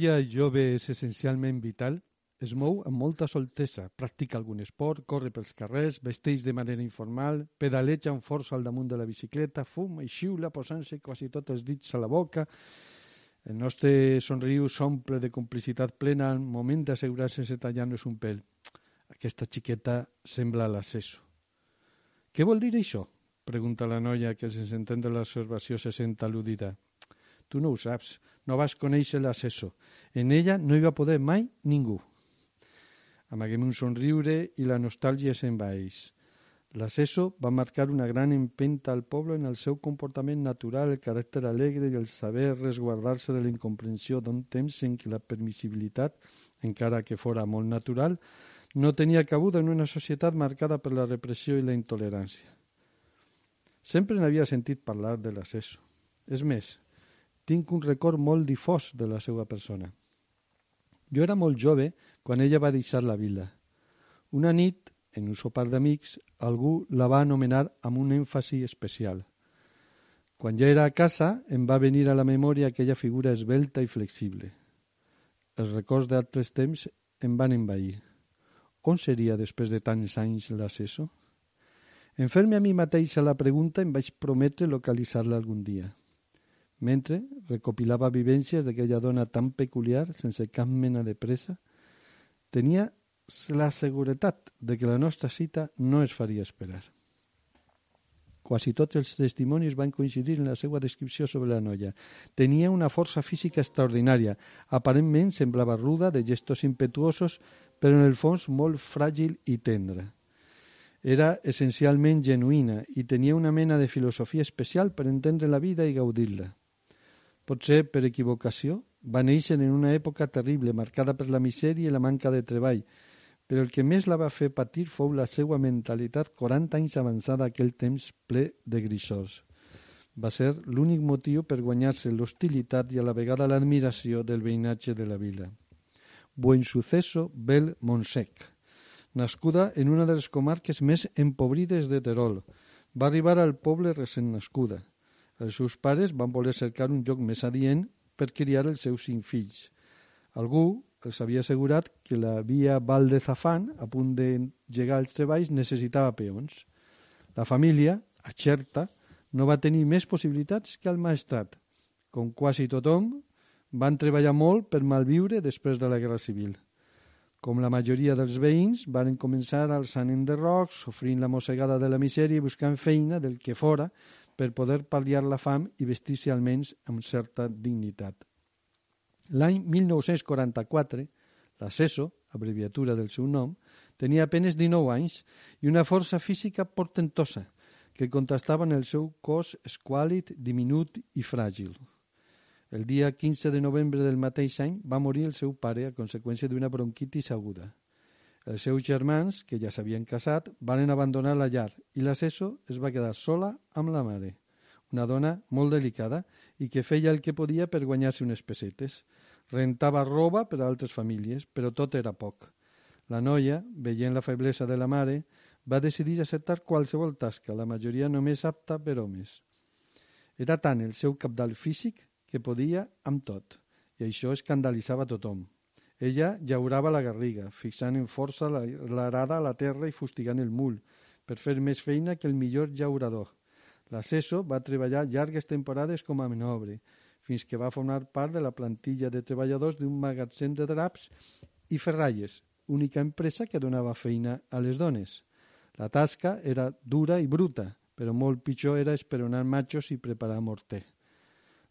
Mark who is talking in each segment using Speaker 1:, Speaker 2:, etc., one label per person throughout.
Speaker 1: Noia jove és essencialment vital, es mou amb molta soltesa, practica algun esport, corre pels carrers, vesteix de manera informal, pedaleja amb força al damunt de la bicicleta, fuma i xiula posant-se quasi tots els dits a la boca. El nostre somriu s'omple de complicitat plena al moment d'assegurar-se sense tallar-nos un pèl. Aquesta xiqueta sembla l'acceso. Què vol dir això? Pregunta la noia que sense entendre l'observació se sent al·ludida. Tu no ho saps, no vas conèixer l'assessor. En ella no hi va poder mai ningú. Amaguem un somriure i la nostàlgia s'envaeix. L'assessor va marcar una gran empenta al poble en el seu comportament natural, el caràcter alegre i el saber resguardar-se de la incomprensió d'un temps en què la permissibilitat, encara que fora molt natural, no tenia cabuda en una societat marcada per la repressió i la intolerància. Sempre n'havia sentit parlar de l'assessor. És més, tinc un record molt difós de la seva persona. Jo era molt jove quan ella va deixar la vila. Una nit, en un sopar d'amics, algú la va anomenar amb un èmfasi especial. Quan ja era a casa, em va venir a la memòria aquella figura esbelta i flexible. Els records d'altres temps em van envair. On seria després de tants anys l'assessor? En fer-me a mi mateixa la pregunta em vaig prometre localitzar-la algun dia mentre recopilava vivències d'aquella dona tan peculiar, sense cap mena de pressa, tenia la seguretat de que la nostra cita no es faria esperar. Quasi tots els testimonis van coincidir en la seva descripció sobre la noia. Tenia una força física extraordinària. Aparentment semblava ruda, de gestos impetuosos, però en el fons molt fràgil i tendra. Era essencialment genuïna i tenia una mena de filosofia especial per entendre la vida i gaudir-la potser per equivocació, va néixer en una època terrible, marcada per la misèria i la manca de treball, però el que més la va fer patir fou la seva mentalitat 40 anys avançada aquell temps ple de grissors. Va ser l'únic motiu per guanyar-se l'hostilitat i a la vegada l'admiració del veïnatge de la vila. Buen suceso Bel Montsec. Nascuda en una de les comarques més empobrides de Terol, va arribar al poble recent nascuda. Els seus pares van voler cercar un lloc més adient per criar els seus cinc fills. Algú els havia assegurat que la via Val de Zafán, a punt de llegar als treballs, necessitava peons. La família, a Xerta, no va tenir més possibilitats que el maestrat. Com quasi tothom, van treballar molt per malviure després de la Guerra Civil. Com la majoria dels veïns, van començar alçant enderrocs, sofrint la mossegada de la misèria i buscant feina del que fora per poder pal·liar la fam i vestir-se almenys amb certa dignitat. L'any 1944, l'Aceso, abreviatura del seu nom, tenia apenes 19 anys i una força física portentosa que contrastava en el seu cos esquàlid, diminut i fràgil. El dia 15 de novembre del mateix any va morir el seu pare a conseqüència d'una bronquitis aguda. Els seus germans, que ja s'havien casat, van abandonar la llar i la Seso es va quedar sola amb la mare, una dona molt delicada i que feia el que podia per guanyar-se unes pessetes. Rentava roba per a altres famílies, però tot era poc. La noia, veient la feblesa de la mare, va decidir acceptar qualsevol tasca, la majoria només apta per homes. Era tant el seu capdalt físic que podia amb tot, i això escandalitzava tothom. Ella llaurava la garriga, fixant en força l'arada a la terra i fustigant el mul, per fer més feina que el millor llaurador. L'assessor va treballar llargues temporades com a menobre, fins que va formar part de la plantilla de treballadors d'un magatzem de draps i ferralles, única empresa que donava feina a les dones. La tasca era dura i bruta, però molt pitjor era esperonar matxos i preparar morter.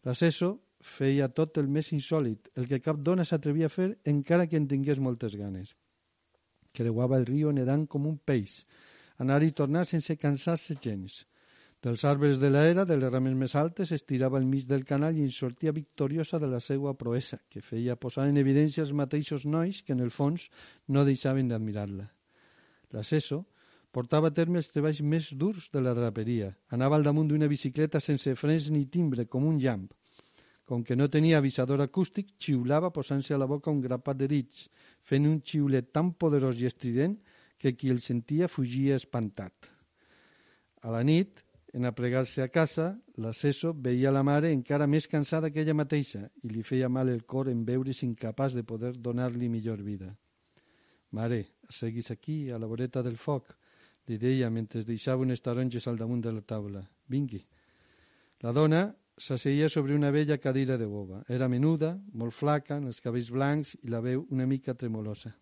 Speaker 1: L'assessor feia tot el més insòlid, el que cap dona s'atrevia a fer encara que en tingués moltes ganes. Creuava el riu nedant com un peix, anar i tornar sense cansar-se gens. Dels arbres de l'era, de les rames més altes, estirava al mig del canal i en sortia victoriosa de la seva proesa, que feia posar en evidència els mateixos nois que, en el fons, no deixaven d'admirar-la. L'assessor portava a terme els treballs més durs de la draperia. Anava al damunt d'una bicicleta sense frens ni timbre, com un llamp. Com que no tenia avisador acústic, xiulava posant-se a la boca un grapat de dits, fent un xiulet tan poderós i estrident que qui el sentia fugia espantat. A la nit, en aplegar-se a casa, l'assessor veia la mare encara més cansada que ella mateixa i li feia mal el cor en veure's incapaç de poder donar-li millor vida. Mare, seguis aquí, a la voreta del foc, li deia mentre deixava unes taronges al damunt de la taula. Vingui. La dona s'asseia sobre una vella cadira de boba. Era menuda, molt flaca, amb els cabells blancs i la veu una mica tremolosa.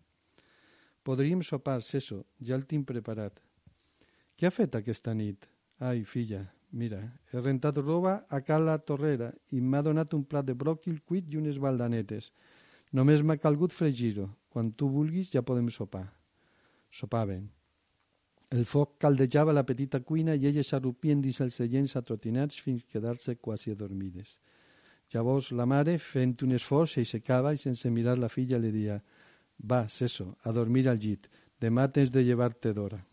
Speaker 1: Podríem sopar, Seso, ja el tinc preparat. Què ha fet aquesta nit? Ai, filla, mira, he rentat roba a Cala Torrera i m'ha donat un plat de bròquil cuit i unes baldanetes. Només m'ha calgut fregir-ho. Quan tu vulguis ja podem sopar. Sopaven. El foc caldejava la petita cuina i elles s'arrupien dins els seients atrotinats fins quedar-se quasi adormides. Llavors la mare, fent un esforç, s'aixecava i sense mirar la filla li dia «Va, Seso, a dormir al llit. Demà tens de llevar-te d'hora».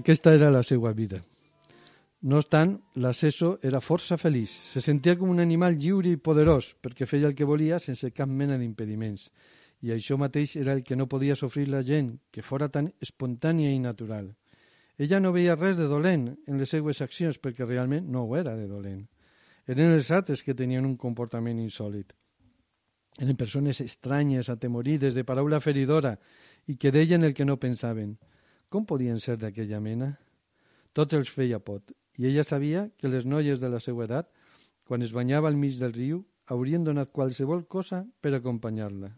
Speaker 1: Aquesta era la seva vida. No obstant, l'assessor era força feliç. Se sentia com un animal lliure i poderós, perquè feia el que volia sense cap mena d'impediments. I això mateix era el que no podia sofrir la gent, que fora tan espontània i natural. Ella no veia res de dolent en les seues accions, perquè realment no ho era de dolent. Eren els altres que tenien un comportament insòlid. Eren persones estranyes, atemorides, de paraula feridora, i que deien el que no pensaven. Com podien ser d'aquella mena? Tots els feia pot, i ella sabia que les noies de la seva edat, quan es banyava al mig del riu, haurien donat qualsevol cosa per acompanyar-la.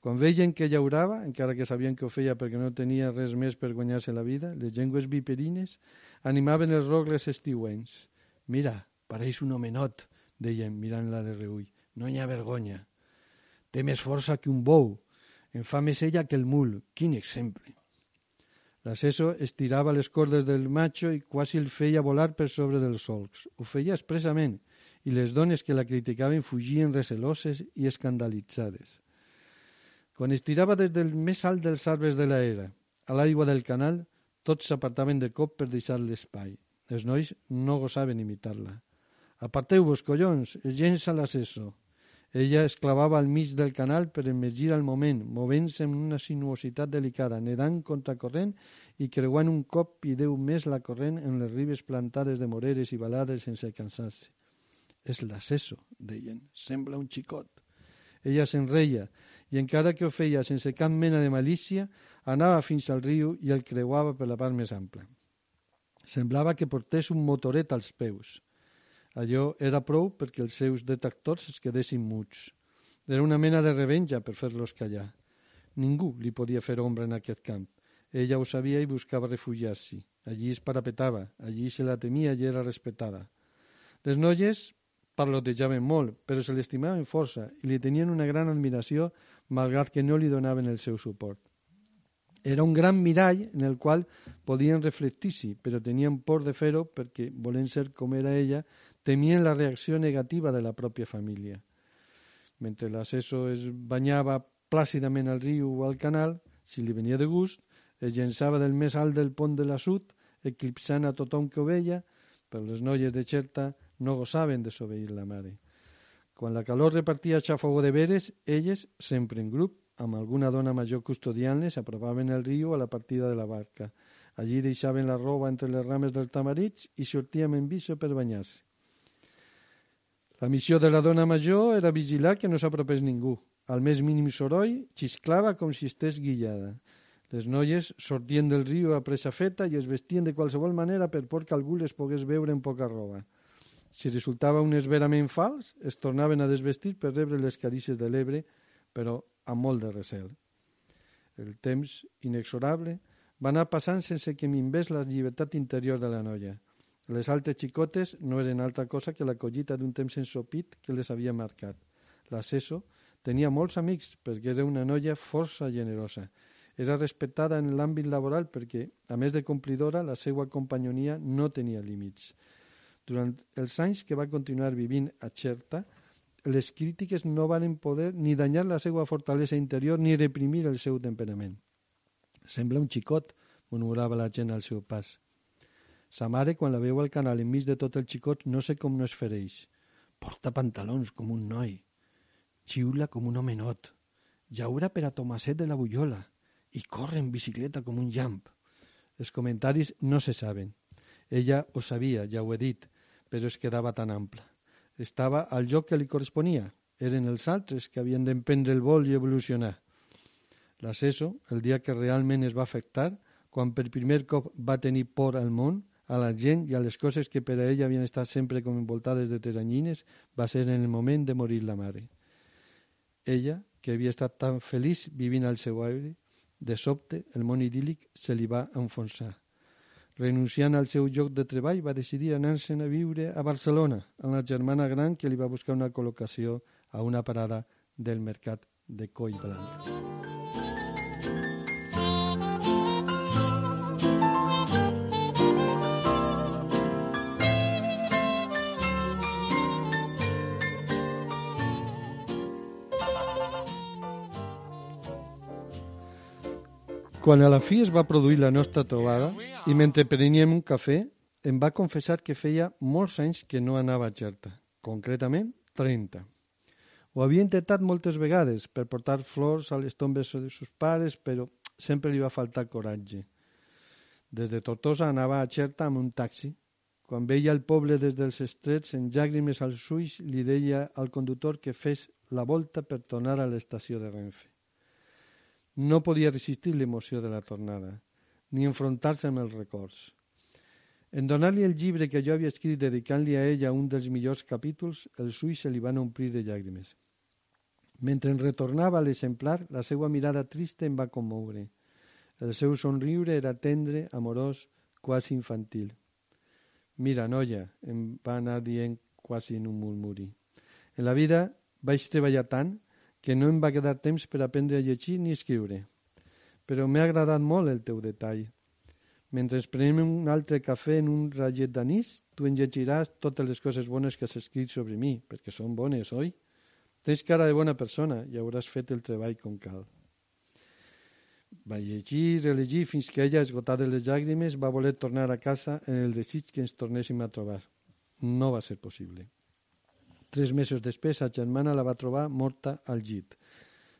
Speaker 1: Quan veien que ella orava, encara que sabien que ho feia perquè no tenia res més per guanyar-se la vida, les llengües viperines animaven els rogles estiuents. Mira, pareix un homenot, deien, mirant-la de reull. No hi ha vergonya. Té més força que un bou. En fa més ella que el mul. Quin exemple! L'assessor estirava les cordes del macho i quasi el feia volar per sobre dels solcs. Ho feia expressament, i les dones que la criticaven fugien receloses i escandalitzades. Quan estirava des del més alt dels arbres de l'era a l'aigua del canal, tots s'apartaven de cop per deixar l'espai. Els nois no gosaven imitar-la. Aparteu-vos, collons, es llença l'assessor. Ella es clavava al mig del canal per emergir al moment, movent-se amb una sinuositat delicada, nedant contracorrent i creuant un cop i deu més la corrent en les ribes plantades de moreres i balades sense cansar-se. És l'accesso, deien. Sembla un xicot. Ella se'n reia, i encara que ho feia sense cap mena de malícia, anava fins al riu i el creuava per la part més ampla. Semblava que portés un motoret als peus. Allò era prou perquè els seus detectors es quedessin muts. Era una mena de revenja per fer-los callar. Ningú li podia fer ombra en aquest camp. Ella ho sabia i buscava refugiar-s'hi. Allí es parapetava, allí se la temia i era respetada. Les noies parlotejaven molt, però se l'estimaven força i li tenien una gran admiració malgrat que no li donaven el seu suport. Era un gran mirall en el qual podien reflectir-s'hi, però tenien por de fer-ho perquè, volent ser com era ella, temien la reacció negativa de la pròpia família. Mentre l'assessor es banyava plàcidament al riu o al canal, si li venia de gust, es llençava del més alt del pont de la sud, eclipsant a tothom que ho veia, però les noies de Xerta no gosaven desobeir la mare. Quan la calor repartia xafogó de veres, elles, sempre en grup, amb alguna dona major custodiant-les, apropaven el riu a la partida de la barca. Allí deixaven la roba entre les rames dels tamarits i sortíem en biso per banyar-se. La missió de la dona major era vigilar que no s'apropés ningú. Al més mínim soroll, xisclava com si estés guillada. Les noies sortien del riu a pressa feta i es vestien de qualsevol manera per por que algú les pogués veure en poca roba. Si resultava un esverament fals, es tornaven a desvestir per rebre les carícies de l'Ebre, però amb molt de recel. El temps, inexorable, va anar passant sense que minvés la llibertat interior de la noia. Les altres xicotes no eren altra cosa que la collita d'un temps ensopit que les havia marcat. La Seso tenia molts amics perquè era una noia força generosa. Era respectada en l'àmbit laboral perquè, a més de complidora, la seva companyonia no tenia límits. Durant els anys que va continuar vivint a Xerta, les crítiques no van poder ni danyar la seva fortalesa interior ni reprimir el seu temperament. Sembla un xicot, murmurava la gent al seu pas. Sa mare, quan la veu al canal enmig de tot el xicot, no sé com no es fereix. Porta pantalons com un noi. Xiula com un homenot. Llaura per a Tomaset de la Bullola. I corre en bicicleta com un llamp. Els comentaris no se saben. Ella ho sabia, ja ho he dit, però es quedava tan ampla. Estava al lloc que li corresponia. Eren els altres que havien d'emprendre el vol i evolucionar. L'aceso, el dia que realment es va afectar, quan per primer cop va tenir por al món, a la gent i a les coses que per a ella havien estat sempre com envoltades de teranyines, va ser en el moment de morir la mare. Ella, que havia estat tan feliç vivint al seu aire, de sobte el món idíl·lic se li va enfonsar. Renunciant al seu lloc de treball, va decidir anar-se'n a viure a Barcelona, amb la germana gran que li va buscar una col·locació a una parada del mercat de Coll Blanc. Quan a la fi es va produir la nostra trobada i mentre preníem un cafè, em va confessar que feia molts anys que no anava a Xerta, concretament 30. Ho havia intentat moltes vegades per portar flors a les tombes de seus pares, però sempre li va faltar coratge. Des de Tortosa anava a Xerta amb un taxi. Quan veia el poble des dels estrets, en llàgrimes als ulls, li deia al conductor que fes la volta per tornar a l'estació de Renfe. No podia resistir l'emoció de la tornada, ni enfrontar-se amb els records. En donar-li el llibre que jo havia escrit dedicant-li a ella un dels millors capítols, els ulls se li van omplir de llàgrimes. Mentre en retornava l'exemplar, la seva mirada trista em va commoure. El seu somriure era tendre, amorós, quasi infantil. Mira, noia, em va anar dient quasi en un murmuri. En la vida vaig treballar tant que no em va quedar temps per aprendre a llegir ni escriure. Però m'ha agradat molt el teu detall. Mentre prenem un altre cafè en un ratllet d'anís, tu en llegiràs totes les coses bones que has escrit sobre mi, perquè són bones, oi? Tens cara de bona persona i hauràs fet el treball com cal. Va llegir, relegir, fins que ella, esgotada les llàgrimes, va voler tornar a casa en el desig que ens tornéssim a trobar. No va ser possible. Tres mesos després, sa germana la va trobar morta al llit.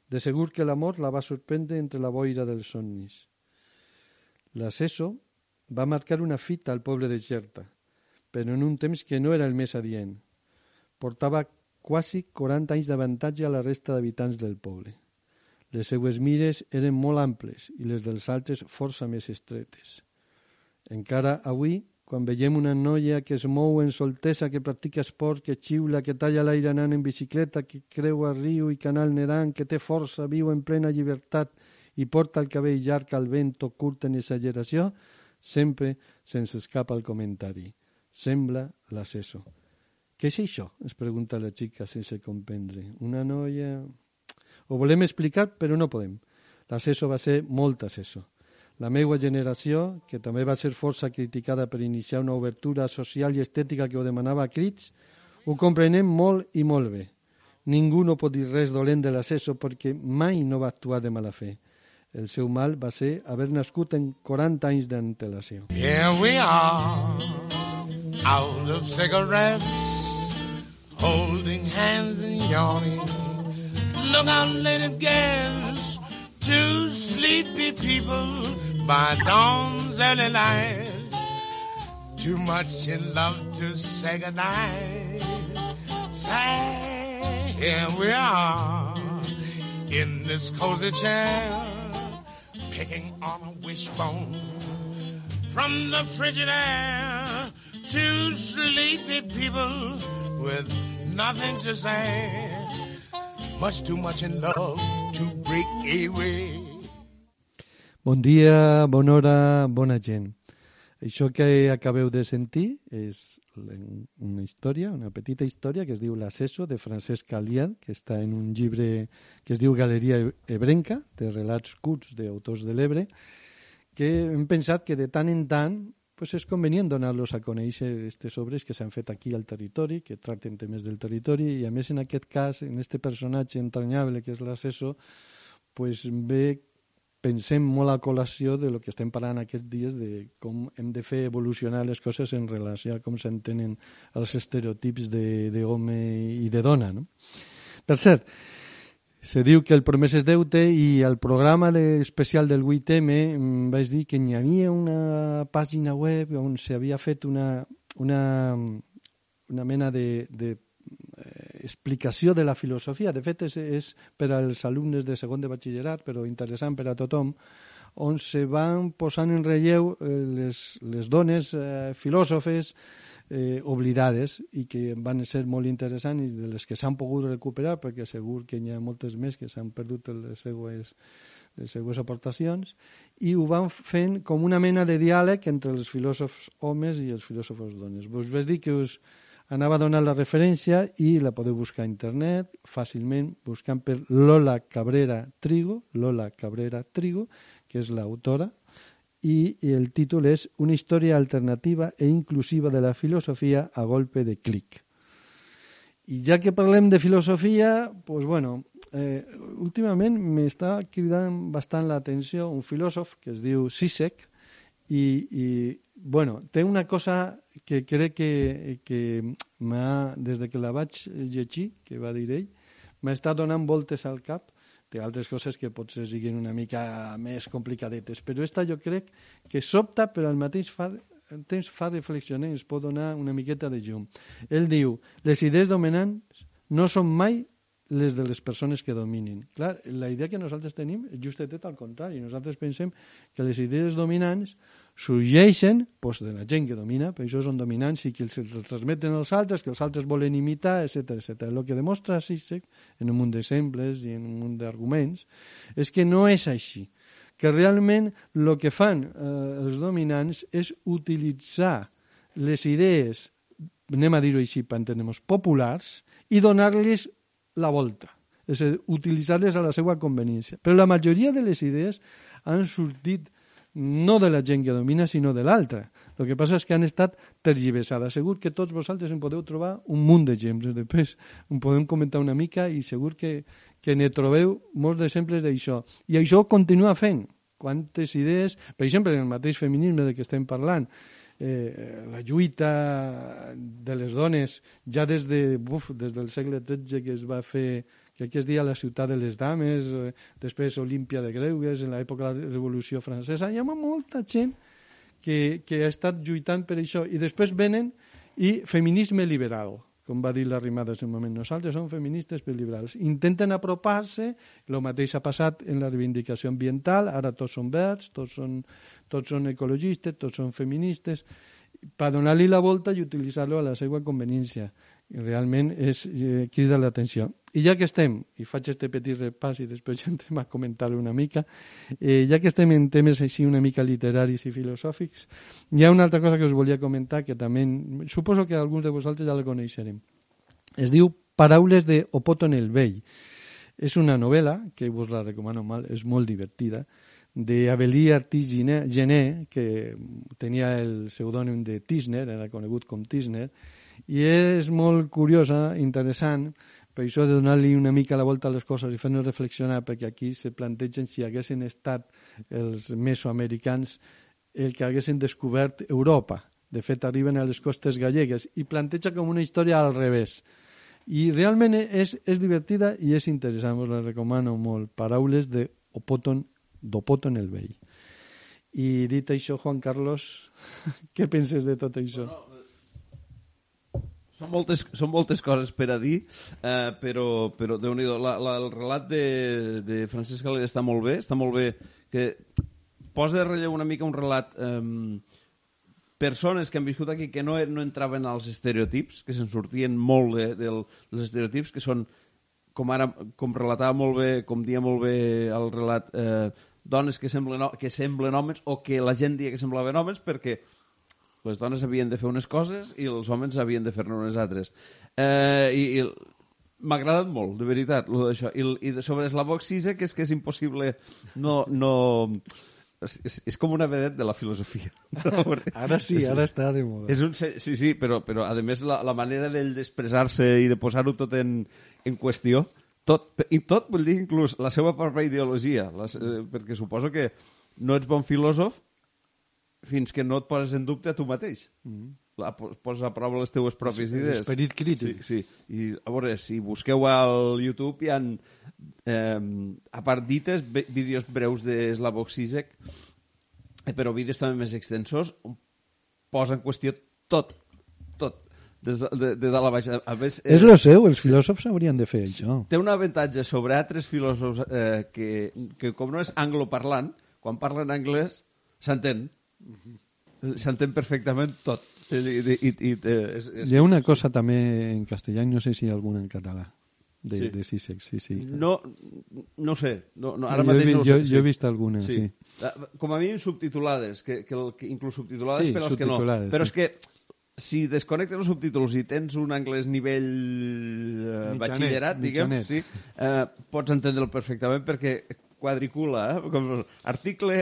Speaker 1: De segur que la mort la va sorprendre entre la boira dels somnis. L'aceso va marcar una fita al poble de Gerta, però en un temps que no era el més adient. Portava quasi 40 anys d'avantatge a la resta d'habitants del poble. Les seues mires eren molt amples i les dels altres força més estretes. Encara avui quan veiem una noia que es mou en soltesa, que practica esport, que xiula, que talla l'aire anant en bicicleta, que creua riu i canal nedant, que té força, viu en plena llibertat i porta el cabell llarg al vent o curt en exageració, sempre se'ns escapa el comentari. Sembla l'assessor. Què és això? es pregunta la xica sense comprendre. Una noia... Ho volem explicar, però no podem. L'assessor va ser molt assessor la meva generació, que també va ser força criticada per iniciar una obertura social i estètica que ho demanava a crits, ho comprenem molt i molt bé. Ningú no pot dir res dolent de l'assessor perquè mai no va actuar de mala fe. El seu mal va ser haver nascut en 40 anys d'antelació. Here we are, out of cigarettes, holding hands and yawning. Look out, little girls, two sleepy people by dawn's early light. Too much in love to say goodnight. Say, here we are in this cozy chair, picking on a wishbone from the frigid air. Two sleepy people with nothing to say. Much too much in love to break away. Bon dia, bona hora, bona gent. Això que acabeu de sentir és una història, una petita història que es diu L'Assesso, de Francesc Alian, que està en un llibre que es diu Galeria Ebrenca, de relats curts d'autors de l'Ebre, que hem pensat que de tant en tant pues és convenient donar-los a conèixer aquestes obres que s'han fet aquí al territori, que tracten temes del territori, i a més en aquest cas, en este personatge entranyable que és l'assessor, pues ve pensem molt a col·lació de lo que estem parlant aquests dies de com hem de fer evolucionar les coses en relació a com s'entenen els estereotips d'home i de dona. No? Per cert, se diu que el promès és deute i al programa de, especial del 8M em vaig dir que n'hi havia una pàgina web on s'havia fet una, una, una mena de, de explicació de la filosofia. De fet, és, és per als alumnes de segon de batxillerat, però interessant per a tothom, on se van posant en relleu eh, les, les dones eh, filòsofes, eh, oblidades i que van ser molt interessants i de les que s'han pogut recuperar perquè segur que n'hi ha moltes més que s'han perdut les seues, les seues aportacions i ho van fent com una mena de diàleg entre els filòsofs homes i els filòsofs dones. Us vaig dir que us anava a donar la referència i la podeu buscar a internet fàcilment buscant per Lola Cabrera Trigo, Lola Cabrera Trigo, que és l'autora, i el títol és Una història alternativa e inclusiva de la filosofia a golpe de clic. I ja que parlem de filosofia, pues bueno, eh, últimament m'està cridant bastant l'atenció un filòsof que es diu Sisek i, i bueno, té una cosa que crec que, que des de que la vaig llegir, que va dir ell, m'està donant voltes al cap té altres coses que potser siguin una mica més complicadetes, però esta jo crec que sobta però al mateix fa, temps fa reflexionar i ens pot donar una miqueta de llum. Ell diu, les idees dominants no són mai les de les persones que dominin. Clar, la idea que nosaltres tenim és justet al contrari. Nosaltres pensem que les idees dominants sorgeixen pues, de la gent que domina, per això són dominants i que els, els transmeten als altres, que els altres volen imitar, etc etc. El que demostra Sisek, en un munt d'exemples i en un munt d'arguments, és que no és així. Que realment el que fan eh, els dominants és utilitzar les idees, anem a dir-ho així per entendre populars, i donar-les la volta. És a dir, utilitzar-les a la seva conveniència. Però la majoria de les idees han sortit no de la gent que domina, sinó de l'altra. El que passa és que han estat tergiversades. Segur que tots vosaltres en podeu trobar un munt d'exemples. Després en podem comentar una mica i segur que, que ne trobeu molts d'exemples d'això. I això continua fent. Quantes idees, per exemple, en el mateix feminisme de què estem parlant, eh, la lluita de les dones ja des, de, buf, des del segle XIII que es va fer que es deia la ciutat de les dames, eh, després Olímpia de Greuges, en l'època de la Revolució Francesa, hi ha molta gent que, que ha estat lluitant per això, i després venen i feminisme liberal, com va dir la en un moment. Nosaltres som feministes per liberals. Intenten apropar-se, el mateix ha passat en la reivindicació ambiental, ara tots són verds, tots són, tots són ecologistes, tots són feministes, per donar-li la volta i utilitzar-lo a la seva conveniència realment és, eh, crida l'atenció. I ja que estem, i faig este petit repàs i després ja entrem a comentar-lo una mica, eh, ja que estem en temes així una mica literaris i filosòfics, hi ha una altra cosa que us volia comentar que també, suposo que alguns de vosaltres ja la coneixerem. Es diu Paraules de Opoton el Vell. És una novel·la, que vos la recomano mal, és molt divertida, d'Avelí Artís Gené, que tenia el pseudònim de Tisner, era conegut com Tisner, i és molt curiosa, interessant, per això de donar-li una mica la volta a les coses i fer-nos reflexionar, perquè aquí se plantegen si haguessin estat els mesoamericans el que haguessin descobert Europa. De fet, arriben a les costes gallegues i planteja com una història al revés. I realment és, és divertida i és interessant, us la recomano molt. Paraules de Opoton, d'Opoton el Vell. I dit això, Juan Carlos, què penses de tot això? Bueno,
Speaker 2: són moltes, són moltes coses per a dir, eh, però, però déu nhi el relat de, de Francesc Galera està molt bé, està molt bé que posa de relleu una mica un relat eh, persones que han viscut aquí que no, no entraven als estereotips, que se'n sortien molt de, de, dels estereotips, que són, com ara com relatava molt bé, com dia molt bé el relat, eh, dones que semblen, que semblen homes o que la gent dia que semblaven homes perquè Les dones havien de fer unes coses i els homes havien de fer-ne unes altres. Eh, I i m'ha agradat molt, de veritat, lo d'això. I, I sobre Slavoj Zizek és que és impossible no... no és, és, és com una vedet de la filosofia.
Speaker 1: Ara sí, ara està de moda.
Speaker 2: És un, sí, sí, però, però a més la, la manera d'ell d'expressar-se i de posar-ho tot en, en qüestió, tot, i tot vull dir inclús la seva pròpia ideologia, les, eh, perquè suposo que no ets bon filòsof fins que no et poses en dubte a tu mateix. Mm. La, poses a prova les teues pròpies idees.
Speaker 1: Esperit crític.
Speaker 2: Sí, sí. I a veure, si busqueu al YouTube hi ha, eh, a part dites, vídeos breus de Slavoj Zizek, eh, però vídeos també més extensos, posa en qüestió tot, tot, des de, de, de dalt a baix. A més,
Speaker 1: eh, és lo seu, els filòsofs haurien de fer això.
Speaker 2: Té un avantatge sobre altres filòsofs eh, que, que com no és angloparlant, quan parlen anglès s'entén. S'entén perfectament tot. I, i, i, i, és, és...
Speaker 1: Hi ha una cosa també en castellà, no sé si hi ha alguna en català, de,
Speaker 2: Sí.
Speaker 1: de Sisek, sí, sí.
Speaker 2: No, no sé. No, no, ara
Speaker 1: jo, he,
Speaker 2: mateix
Speaker 1: vi-
Speaker 2: no ho
Speaker 1: jo,
Speaker 2: sé.
Speaker 1: jo he vist alguna, sí.
Speaker 2: Sí. Ah, Com a mínim subtitulades, que, que, el- que inclús subtitulades
Speaker 1: Sí,
Speaker 2: per als que no. Però
Speaker 1: sí.
Speaker 2: és que si desconnectes els subtítols i tens un anglès nivell eh,
Speaker 1: Mitjanet,
Speaker 2: batxillerat, diguem,
Speaker 1: mitjanet.
Speaker 2: sí, eh, pots entendre'l perfectament perquè quadricula, eh? com article,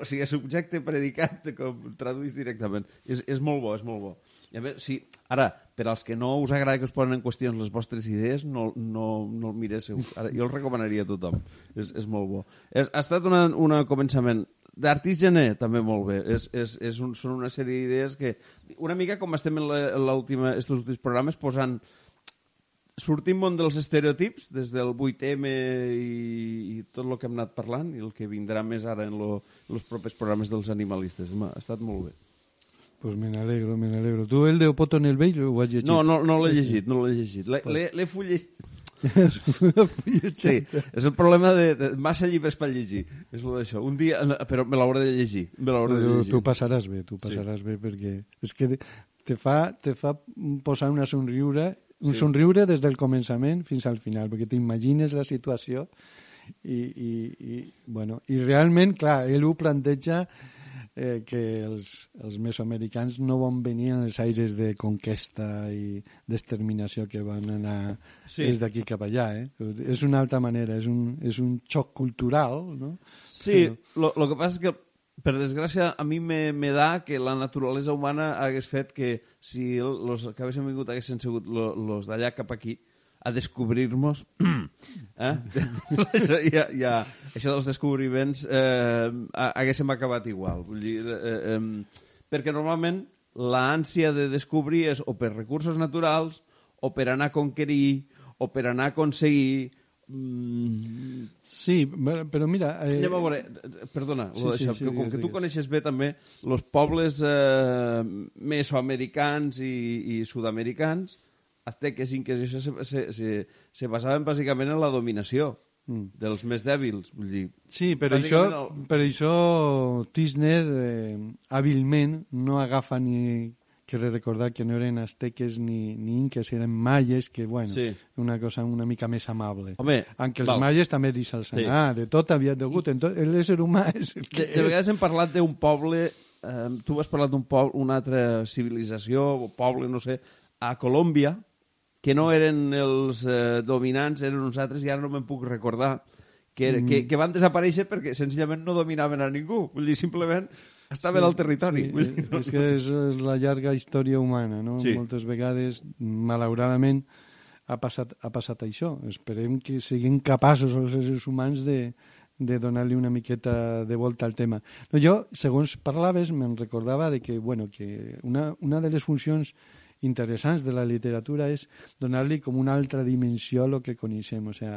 Speaker 2: o sigui, subjecte, predicat, com traduïs directament. És, és molt bo, és molt bo. I a més, sí, ara, per als que no us agrada que us posen en qüestió les vostres idees, no, no, no el mireu. Ara, jo el recomanaria a tothom. És, és molt bo. És, ha estat una, una començament d'Artist Gené, també molt bé. És, és, és un, són una sèrie d'idees que... Una mica com estem en l'última- estos últims programes posant sortim món dels estereotips, des del 8M i, i tot el que hem anat parlant, i el que vindrà més ara en els propers programes dels animalistes. Home, ha estat molt bé.
Speaker 1: Pues me n'alegro, me n'alegro. Tu el de Opoto en el vell ho has llegit?
Speaker 2: No, no, no l'he llegit, no l'he llegit. L'he- fullegit. Sí, és el problema de, de massa llibres per llegir. És lo d'això. Un dia, però me l'hauré de llegir. Me l'hauré de llegir.
Speaker 1: tu passaràs bé, tu passaràs bé perquè és que te fa, te fa posar una somriure, un
Speaker 2: Sí.
Speaker 1: somriure des del començament fins al final, perquè t'imagines la situació i, i, i, bueno, i realment, clar, ell ho planteja eh, que els, els mesoamericans no van venir en els aires de conquesta i d'exterminació que van anar
Speaker 2: Sí.
Speaker 1: des d'aquí cap allà. Eh? És una altra manera, és un, és un xoc cultural, no?
Speaker 2: Sí, lo, lo que passa és que, per desgràcia, a mi me, me da que la naturalesa humana hagués fet que si los que haguessin vingut haguessin sigut lo, los d'allà cap aquí a descobrir-nos eh? ja, ja, això dels descobriments eh, ha- haguéssim acabat igual vull dir, eh, eh, perquè normalment l'ànsia de descobrir és o per recursos naturals o per anar a conquerir o per anar a aconseguir mm,
Speaker 1: Sí, però mira... Eh,
Speaker 2: Anem a veure, perdona,
Speaker 1: Sí, sí, sí,
Speaker 2: que com
Speaker 1: digues,
Speaker 2: que tu
Speaker 1: digues.
Speaker 2: coneixes bé també els pobles eh, mesoamericans i, i sud-americans, azteques, inques, i això se, se, se, se basaven bàsicament en la dominació
Speaker 1: Mm.
Speaker 2: dels més dèbils. Vull dir,
Speaker 1: Sí, per això,
Speaker 2: Bàsicament
Speaker 1: per això Tisner eh, hàbilment no agafa ni que recordar que no eren azteques ni, ni inques, eren maies, que, bueno,
Speaker 2: Sí.
Speaker 1: una cosa una mica més amable.
Speaker 2: Home,
Speaker 1: Aunque els
Speaker 2: val.
Speaker 1: maies també deixa'ls
Speaker 2: Sí.
Speaker 1: anar, de tot havia degut. En tot, l'ésser humà és el que
Speaker 2: de, de vegades hem parlat d'un poble, eh, tu has parlat d'un poble, una altra civilització, o poble, no sé, a Colòmbia, que no eren els eh, dominants, eren uns altres, i ara no me'n puc recordar, que, era, que, que van desaparèixer perquè senzillament no dominaven a ningú. Vull dir, simplement estaven al territori.
Speaker 1: Sí,
Speaker 2: Vull dir,
Speaker 1: és que és, és la llarga història humana, no?
Speaker 2: Sí.
Speaker 1: Moltes vegades, malauradament, ha passat, ha passat això. Esperem que siguin capaços els éssers humans de, de donar-li una miqueta de volta al tema. No, jo, segons parlaves, me'n recordava de que, bueno, que una, una de les funcions interessants de la literatura és donar-li com una altra dimensió a lo que coneixem, o sea,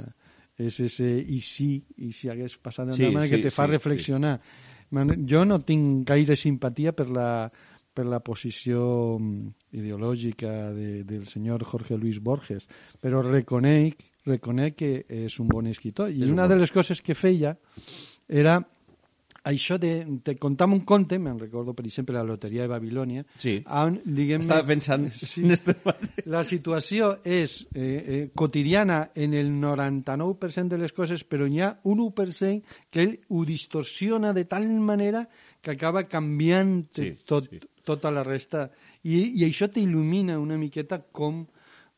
Speaker 1: és ese i si, i si hagués passat d'una
Speaker 2: Sí,
Speaker 1: manera
Speaker 2: sí,
Speaker 1: que te fa
Speaker 2: sí,
Speaker 1: reflexionar. Man- Jo no tinc gaire simpatia per la, per la posició mm, ideològica de, del senyor Jorge Luis Borges, però reconec, reconec que és un bon escritor. I una
Speaker 2: bon-
Speaker 1: de les coses que feia era això de, de contar un conte, me'n recordo, per exemple, la loteria de Babilònia,
Speaker 2: Sí.
Speaker 1: on, diguem
Speaker 2: Estava pensant
Speaker 1: Sí.
Speaker 2: en este
Speaker 1: la situació és eh, eh, quotidiana en el 99% de les coses, però hi ha un 1% que ell ho distorsiona de tal manera que acaba canviant
Speaker 2: Sí,
Speaker 1: tot,
Speaker 2: sí.
Speaker 1: tota la resta. I, i això t'il·lumina una miqueta com,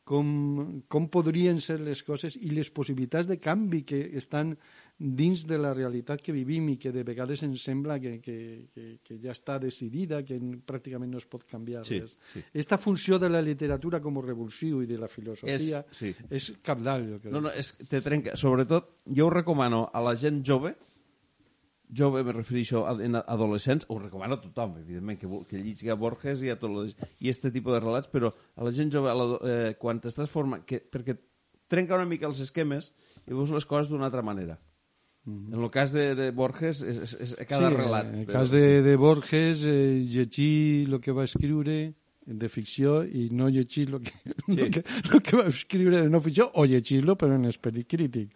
Speaker 1: com, com podrien ser les coses i les possibilitats de canvi que estan dins de la realitat que vivim i que de vegades ens sembla que, que, que, que ja està decidida, que pràcticament no es pot canviar
Speaker 2: sí,
Speaker 1: res.
Speaker 2: Sí.
Speaker 1: Esta funció de la literatura com a revulsiu i de la filosofia
Speaker 2: És- sí.
Speaker 1: és capdalt, jo crec.
Speaker 2: No, no, és te trenca. Sobretot, jo ho recomano a la gent jove, jove me refereixo a, en adolescents, ho recomano a tothom, evidentment, que, que llegui a Borges i a tot les, i este tipus de relats, però a la gent jove, a la, eh, quan t'estàs formant, que, perquè trenca una mica els esquemes i veus les coses d'una altra manera. En el cas de, de Borges, és, és, és cada
Speaker 1: sí,
Speaker 2: relat.
Speaker 1: En el cas de, de Borges, eh, llegir el que va escriure de ficció i no llegir el que,
Speaker 2: Sí.
Speaker 1: lo que, lo que va escriure de no ficció o llegir-lo però en esperit crític.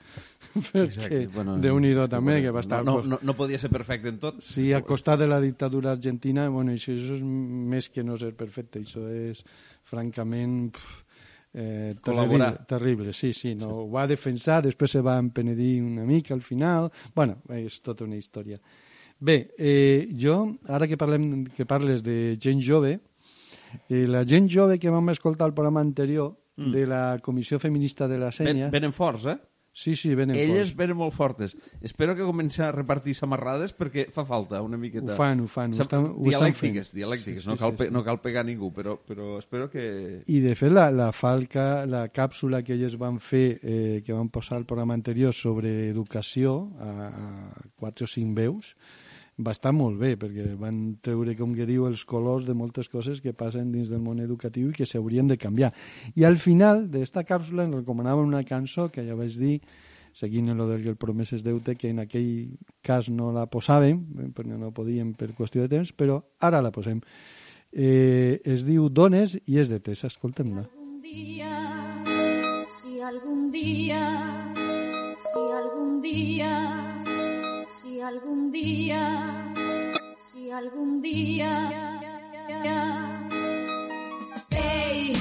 Speaker 1: Perquè
Speaker 2: bueno,
Speaker 1: Déu-n'hi-do
Speaker 2: és que,
Speaker 1: també,
Speaker 2: bueno,
Speaker 1: que va estar...
Speaker 2: No, no, no podia ser perfecte en tot.
Speaker 1: Sí, a costat de la dictadura argentina, bueno, això, això és més que no ser perfecte, això és francament pf, eh, terrible, terrible, sí, sí, no, ho va defensar, després se va empenedir una mica al final, bueno, és tota una història. Bé, eh, jo, ara que, parlem, que parles de gent jove, eh, la gent jove que vam escoltar al programa anterior
Speaker 2: Mm.
Speaker 1: de la Comissió Feminista de la
Speaker 2: Ven,
Speaker 1: Sènia...
Speaker 2: venen forts, eh?
Speaker 1: Sí, sí, venen
Speaker 2: Elles venen molt fortes. Espero que comenci a repartir samarrades perquè fa falta una miqueta...
Speaker 1: Ho fan, ho fan, ho estan, ho estan fent.
Speaker 2: dialèctiques, dialèctiques.
Speaker 1: Sí,
Speaker 2: no,
Speaker 1: sí,
Speaker 2: cal
Speaker 1: sí, sí.
Speaker 2: no cal pegar ningú, però, però espero que...
Speaker 1: I de fet la, la falca, la càpsula que elles van fer, eh, que van posar al programa anterior sobre educació a, a quatre o cinc veus, va estar molt bé, perquè van treure, com que diu, els colors de moltes coses que passen dins del món educatiu i que s'haurien de canviar. I al final d'esta càpsula ens recomanaven una cançó que ja vaig dir, seguint lo del que el promeses deute, que en aquell cas no la posàvem, perquè no podíem per qüestió de temps, però ara la posem. Eh, es diu Dones i és de Tessa, escoltem-la.
Speaker 3: algún día, si algún día, si algún día, si algún día, si algún día.
Speaker 4: Ei,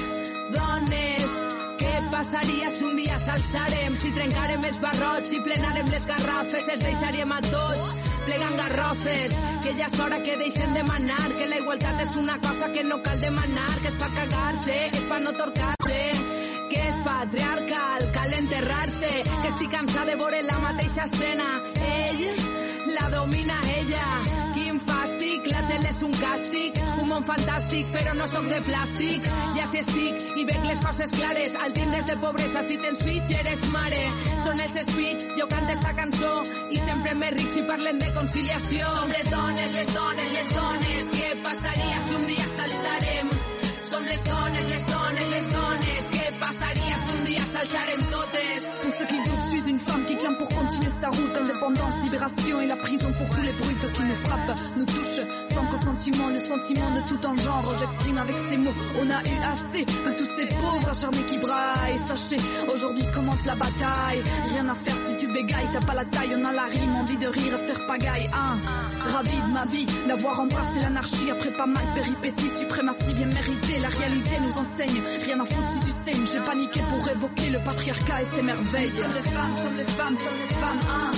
Speaker 4: dones, què passaria si un dia s'alçarem? Si trencarem els barrots, si plenarem les garrafes, els deixaríem a tots plegant garrofes. Que ja és hora que deixen de manar, que la igualtat és una cosa que no cal demanar, que és per cagar-se, és per no torcar-se, patriarcal, cal enterrar-se, que estic cansada de veure la mateixa escena. Ell la domina ella. Quin fàstic, la tele és un càstig, un món fantàstic, però no sóc de plàstic. Ja si estic i veig les coses clares, al tindres de pobresa, si tens fills eres mare. Són els speech, jo canto esta cançó i sempre més ric si parlen de conciliació. Som les dones, les dones, les dones, què passaria si un dia s'alçarem? Som les dones, les dones, les dones, si un dia s'alçarem totes?
Speaker 5: Pour ceux qui doutent, je suis une femme sa route. Indépendance, libération et la prison pour tous les brutes qui nous frappent, nous touchent. Sans consentiment, le sentiment de tout en genre. J'exprime avec ces mots. On a eu assez de tous ces pauvres acharnés qui braillent. Sachez, aujourd'hui commence la bataille. Rien à faire si tu bégayes, t'as pas la taille, on a la rime, envie de rire, faire pagaille. Hein. Ravi de ma vie, d'avoir embrassé l'anarchie après pas mal de péripéties. Suprématie bien méritée, la réalité nous enseigne. Rien à foutre si tu saignes, j'ai paniqué pour évoquer le patriarcat et ses merveilles. Les femmes, sommes les femmes, sommes les femmes, hein.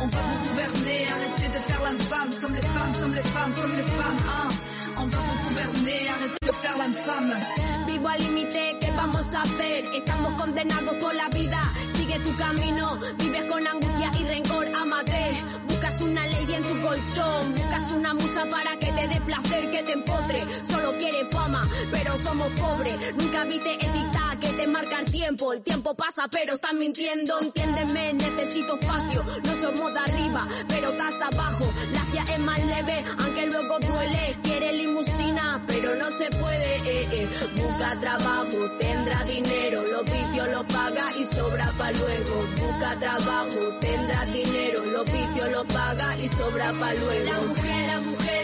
Speaker 5: On va vous gouverner, arrêtez de faire l'infâme. Sommes les femmes, sommes les femmes, sommes les femmes, hein. On va vous gouverner, arrêtez de faire l'infâme.
Speaker 3: Vivo al límite, ¿qué vamos a hacer? Estamos condenados por la vida. Sigue tu camino, vives con angustia y rencor, amate. Buscas una ley en tu colchón, buscas una musa para que te dé placer, que te empotre. Solo quieres fama, pero somos pobres. Nunca viste el dictado que te marca el tiempo. El tiempo pasa, pero estás mintiendo. Entiéndeme, necesito espacio. No somos de arriba, pero estás abajo. La tía es más leve, aunque luego duele. Quiere limusina, pero no se puede. Eh, eh. Trabajo, tendrá dinero. Los vicios lo paga y sobra pa' luego. Busca trabajo, tendrá dinero. Los vicios lo paga y sobra pa' luego. La mujer, la mujer.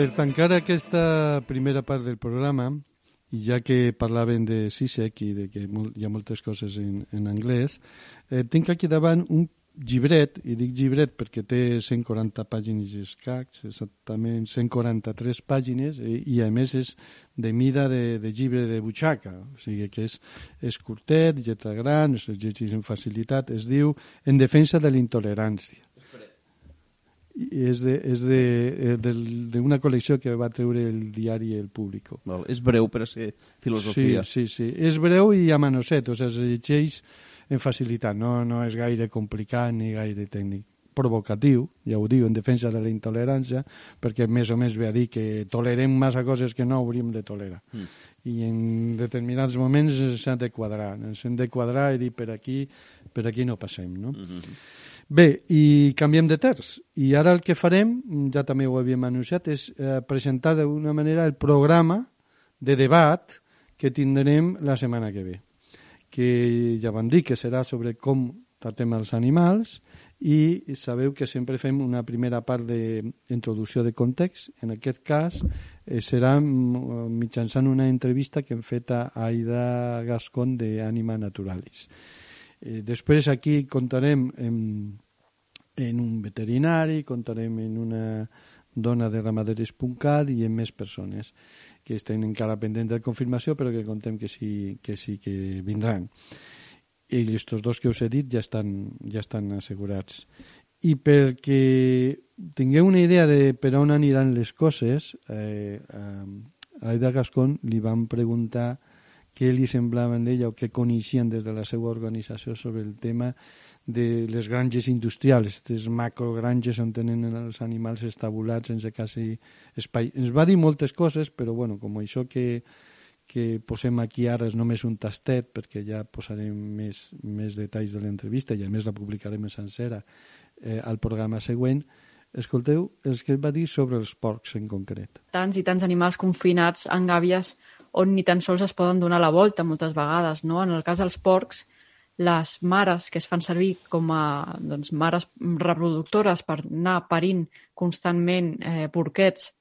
Speaker 1: Per tancar aquesta primera part del programa, i ja que parlaven de Sisek i de que hi ha moltes coses en, en anglès, eh, tinc aquí davant un llibret, i dic llibret perquè té 140 pàgines escacs, exactament 143 pàgines, eh, i a més és de mida de, de llibre de butxaca, o sigui que és, és curtet, lletra gran, es llegeix amb facilitat, es diu En defensa de la intolerància. i és de, és de, eh, del- d'una col·lecció que va treure el diari El Público.
Speaker 2: Val, és breu per a ser filosofia.
Speaker 1: Sí, sí, sí. És breu i a manoset, o sigui, es llegeix en facilitat, no, no és gaire complicat ni gaire tècnic. Provocatiu, ja ho diu, en defensa de la intolerància, perquè més o més ve a dir que tolerem massa coses que no hauríem de tolerar. Mm. I en determinats moments s'han de quadrar, hem de quadrar i dir per aquí, per aquí no passem, no? Mm -hmm. Bé, i canviem de terç. I ara el que farem, ja també ho havíem anunciat, és eh, presentar d'alguna manera el programa de debat que tindrem la setmana que ve. Que ja vam dir que serà sobre com tratem els animals i sabeu que sempre fem una primera part d'introducció de context. En aquest cas eh, serà mm, mitjançant una entrevista que hem fet a Aida Gascon de Anima Naturalis. Eh, després aquí contarem en, en un veterinari, contarem en una dona de ramaderes.cat i en més persones que estan encara pendents de confirmació però que contem que sí que, sí que vindran. I aquests dos que us he dit ja estan, ja estan assegurats. I perquè tingueu una idea de per on aniran les coses, eh, a Aida Gascon li van preguntar què li semblaven ella o què coneixien des de la seva organització sobre el tema de les granges industrials, aquestes macrogranges on tenen els animals estabulats sense quasi espai. Ens va dir moltes coses, però bueno, com això que, que posem aquí ara és només un tastet, perquè ja posarem més, més detalls de l'entrevista i a més la publicarem en sencera eh, al programa següent, escolteu els que va dir sobre els porcs en concret.
Speaker 6: tants i tants animals confinats en gàbies on ni tan sols es poden donar la volta moltes vegades. No? En el cas dels porcs, les mares que es fan servir com a doncs, mares reproductores per anar parint constantment eh, porquets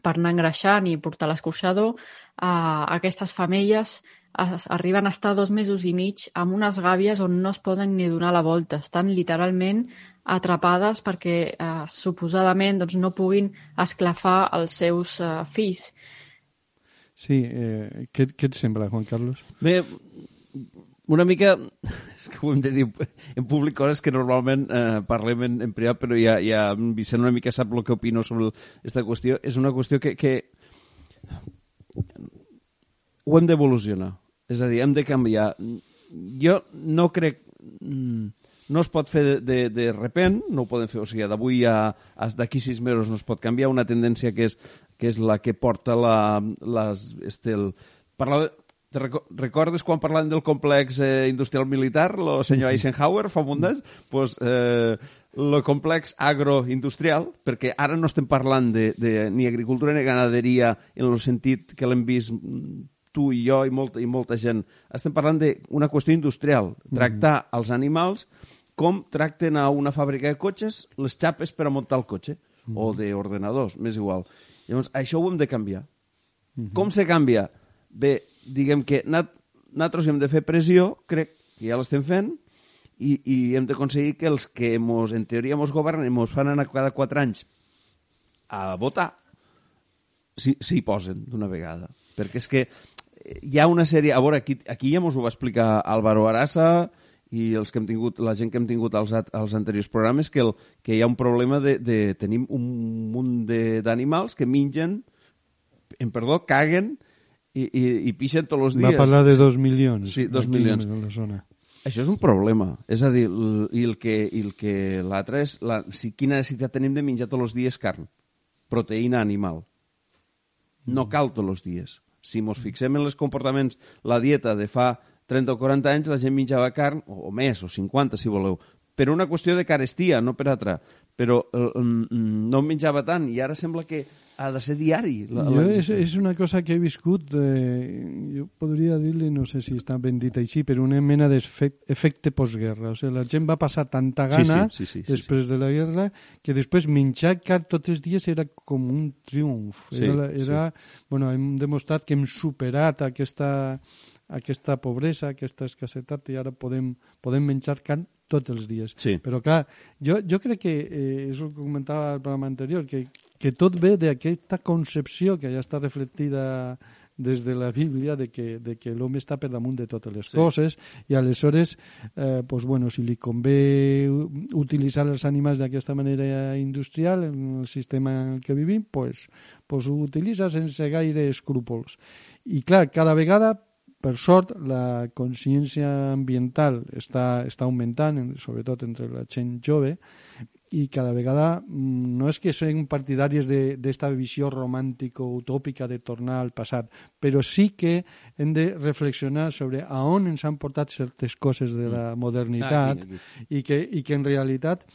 Speaker 6: per anar engreixant i portar l'escorxador, eh, aquestes femelles es, arriben a estar dos mesos i mig amb unes gàbies on no es poden ni donar la volta. Estan literalment atrapades perquè eh, suposadament doncs, no puguin esclafar els seus eh, fills.
Speaker 1: Sí, eh, què, què et sembla, Juan Carlos?
Speaker 2: Bé, una mica... És que ho hem de dir en públic coses que normalment eh, parlem en, en privat, però ja, ja en Vicent una mica sap el que opino sobre aquesta qüestió. És una qüestió que, que ho hem d'evolucionar. És a dir, hem de canviar. Jo no crec... mm, No es pot fer de, de, de repent, no ho podem fer, o sigui, d'avui a, a d'aquí sis mesos no es pot canviar, una tendència que és, que és la que porta la, les, este, el, parlava, te reco- recordes quan parlàvem del complex eh, industrial militar, el senyor Eisenhower, fa un d'anys? Pues, eh, el complex agroindustrial, perquè ara no estem parlant de, de ni agricultura ni ganaderia en el sentit que l'hem vist mm, tu i jo i molta, i molta gent. Estem parlant d'una qüestió industrial, tractar els animals com tracten a una fàbrica de cotxes les xapes per a muntar el cotxe, o d'ordenadors, m'és igual. Llavors, això ho hem de canviar. Com se canvia? Bé, diguem que nat nosaltres hem de fer pressió, crec que ja l'estem fent, i, i hem d'aconseguir que els que mos, en teoria mos governen i mos fan anar cada quatre anys a votar, s'hi s'hi posen d'una vegada. Perquè és que hi ha una sèrie... A veure, aquí, aquí ja mos ho va explicar Álvaro Arasa i els que hem tingut, la gent que hem tingut als, als anteriors programes, que, el, que hi ha un problema de, de tenim un munt de- d'animals que mengen, en perdó, caguen i, i, i pixen tots els dies.
Speaker 1: Va parlar de dos milions.
Speaker 2: Sí, dos
Speaker 1: aquí
Speaker 2: milions.
Speaker 1: A la zona.
Speaker 2: Això és un problema. És a dir, i el que, i el que l'altre és la, si, quina necessitat tenim de menjar tots els dies carn, proteïna animal. No cal tots els dies. Si mos fixem en els comportaments, la dieta de fa 30 o 40 anys, la gent menjava carn, o, o més, o 50, si voleu, per una qüestió de carestia, no per altra. Però no en menjava tant, i ara sembla que ha de ser diari. La,
Speaker 1: Jo
Speaker 2: la...
Speaker 1: és, és una cosa que he viscut, eh, jo podria dir-li, no sé si està ben dit així, però una mena d'efecte postguerra. O sigui, la gent va passar tanta
Speaker 2: Sí,
Speaker 1: gana
Speaker 2: sí, sí, sí, sí,
Speaker 1: després de la guerra que després menjar carn tots els dies era com un triomf.
Speaker 2: Sí,
Speaker 1: era, la- era, bueno, hem demostrat que hem superat aquesta, aquesta pobresa, aquesta escassetat i ara podem, podem menjar carn tots els dies.
Speaker 2: Sí.
Speaker 1: Però clar, jo, jo crec que, eh, és el que comentava al programa anterior, que, que tot ve d'aquesta concepció que ja està reflectida des de la Bíblia de que, de que l'home està per damunt de totes les sí. coses i aleshores eh, pues, bueno, si li convé utilitzar els animals d'aquesta manera industrial en el sistema en el que vivim pues, pues ho utilitza sense gaire escrúpols i clar, cada vegada per sort, la consciència ambiental està, està augmentant, en- sobretot entre la gent jove, i cada vegada mm, no és que siguin partidaris d'esta visió romàntico-utòpica de tornar al passat, però sí que hem de reflexionar sobre a on ens han portat certes coses de la modernitat
Speaker 2: Aquí, aquí.
Speaker 1: i que, i que en realitat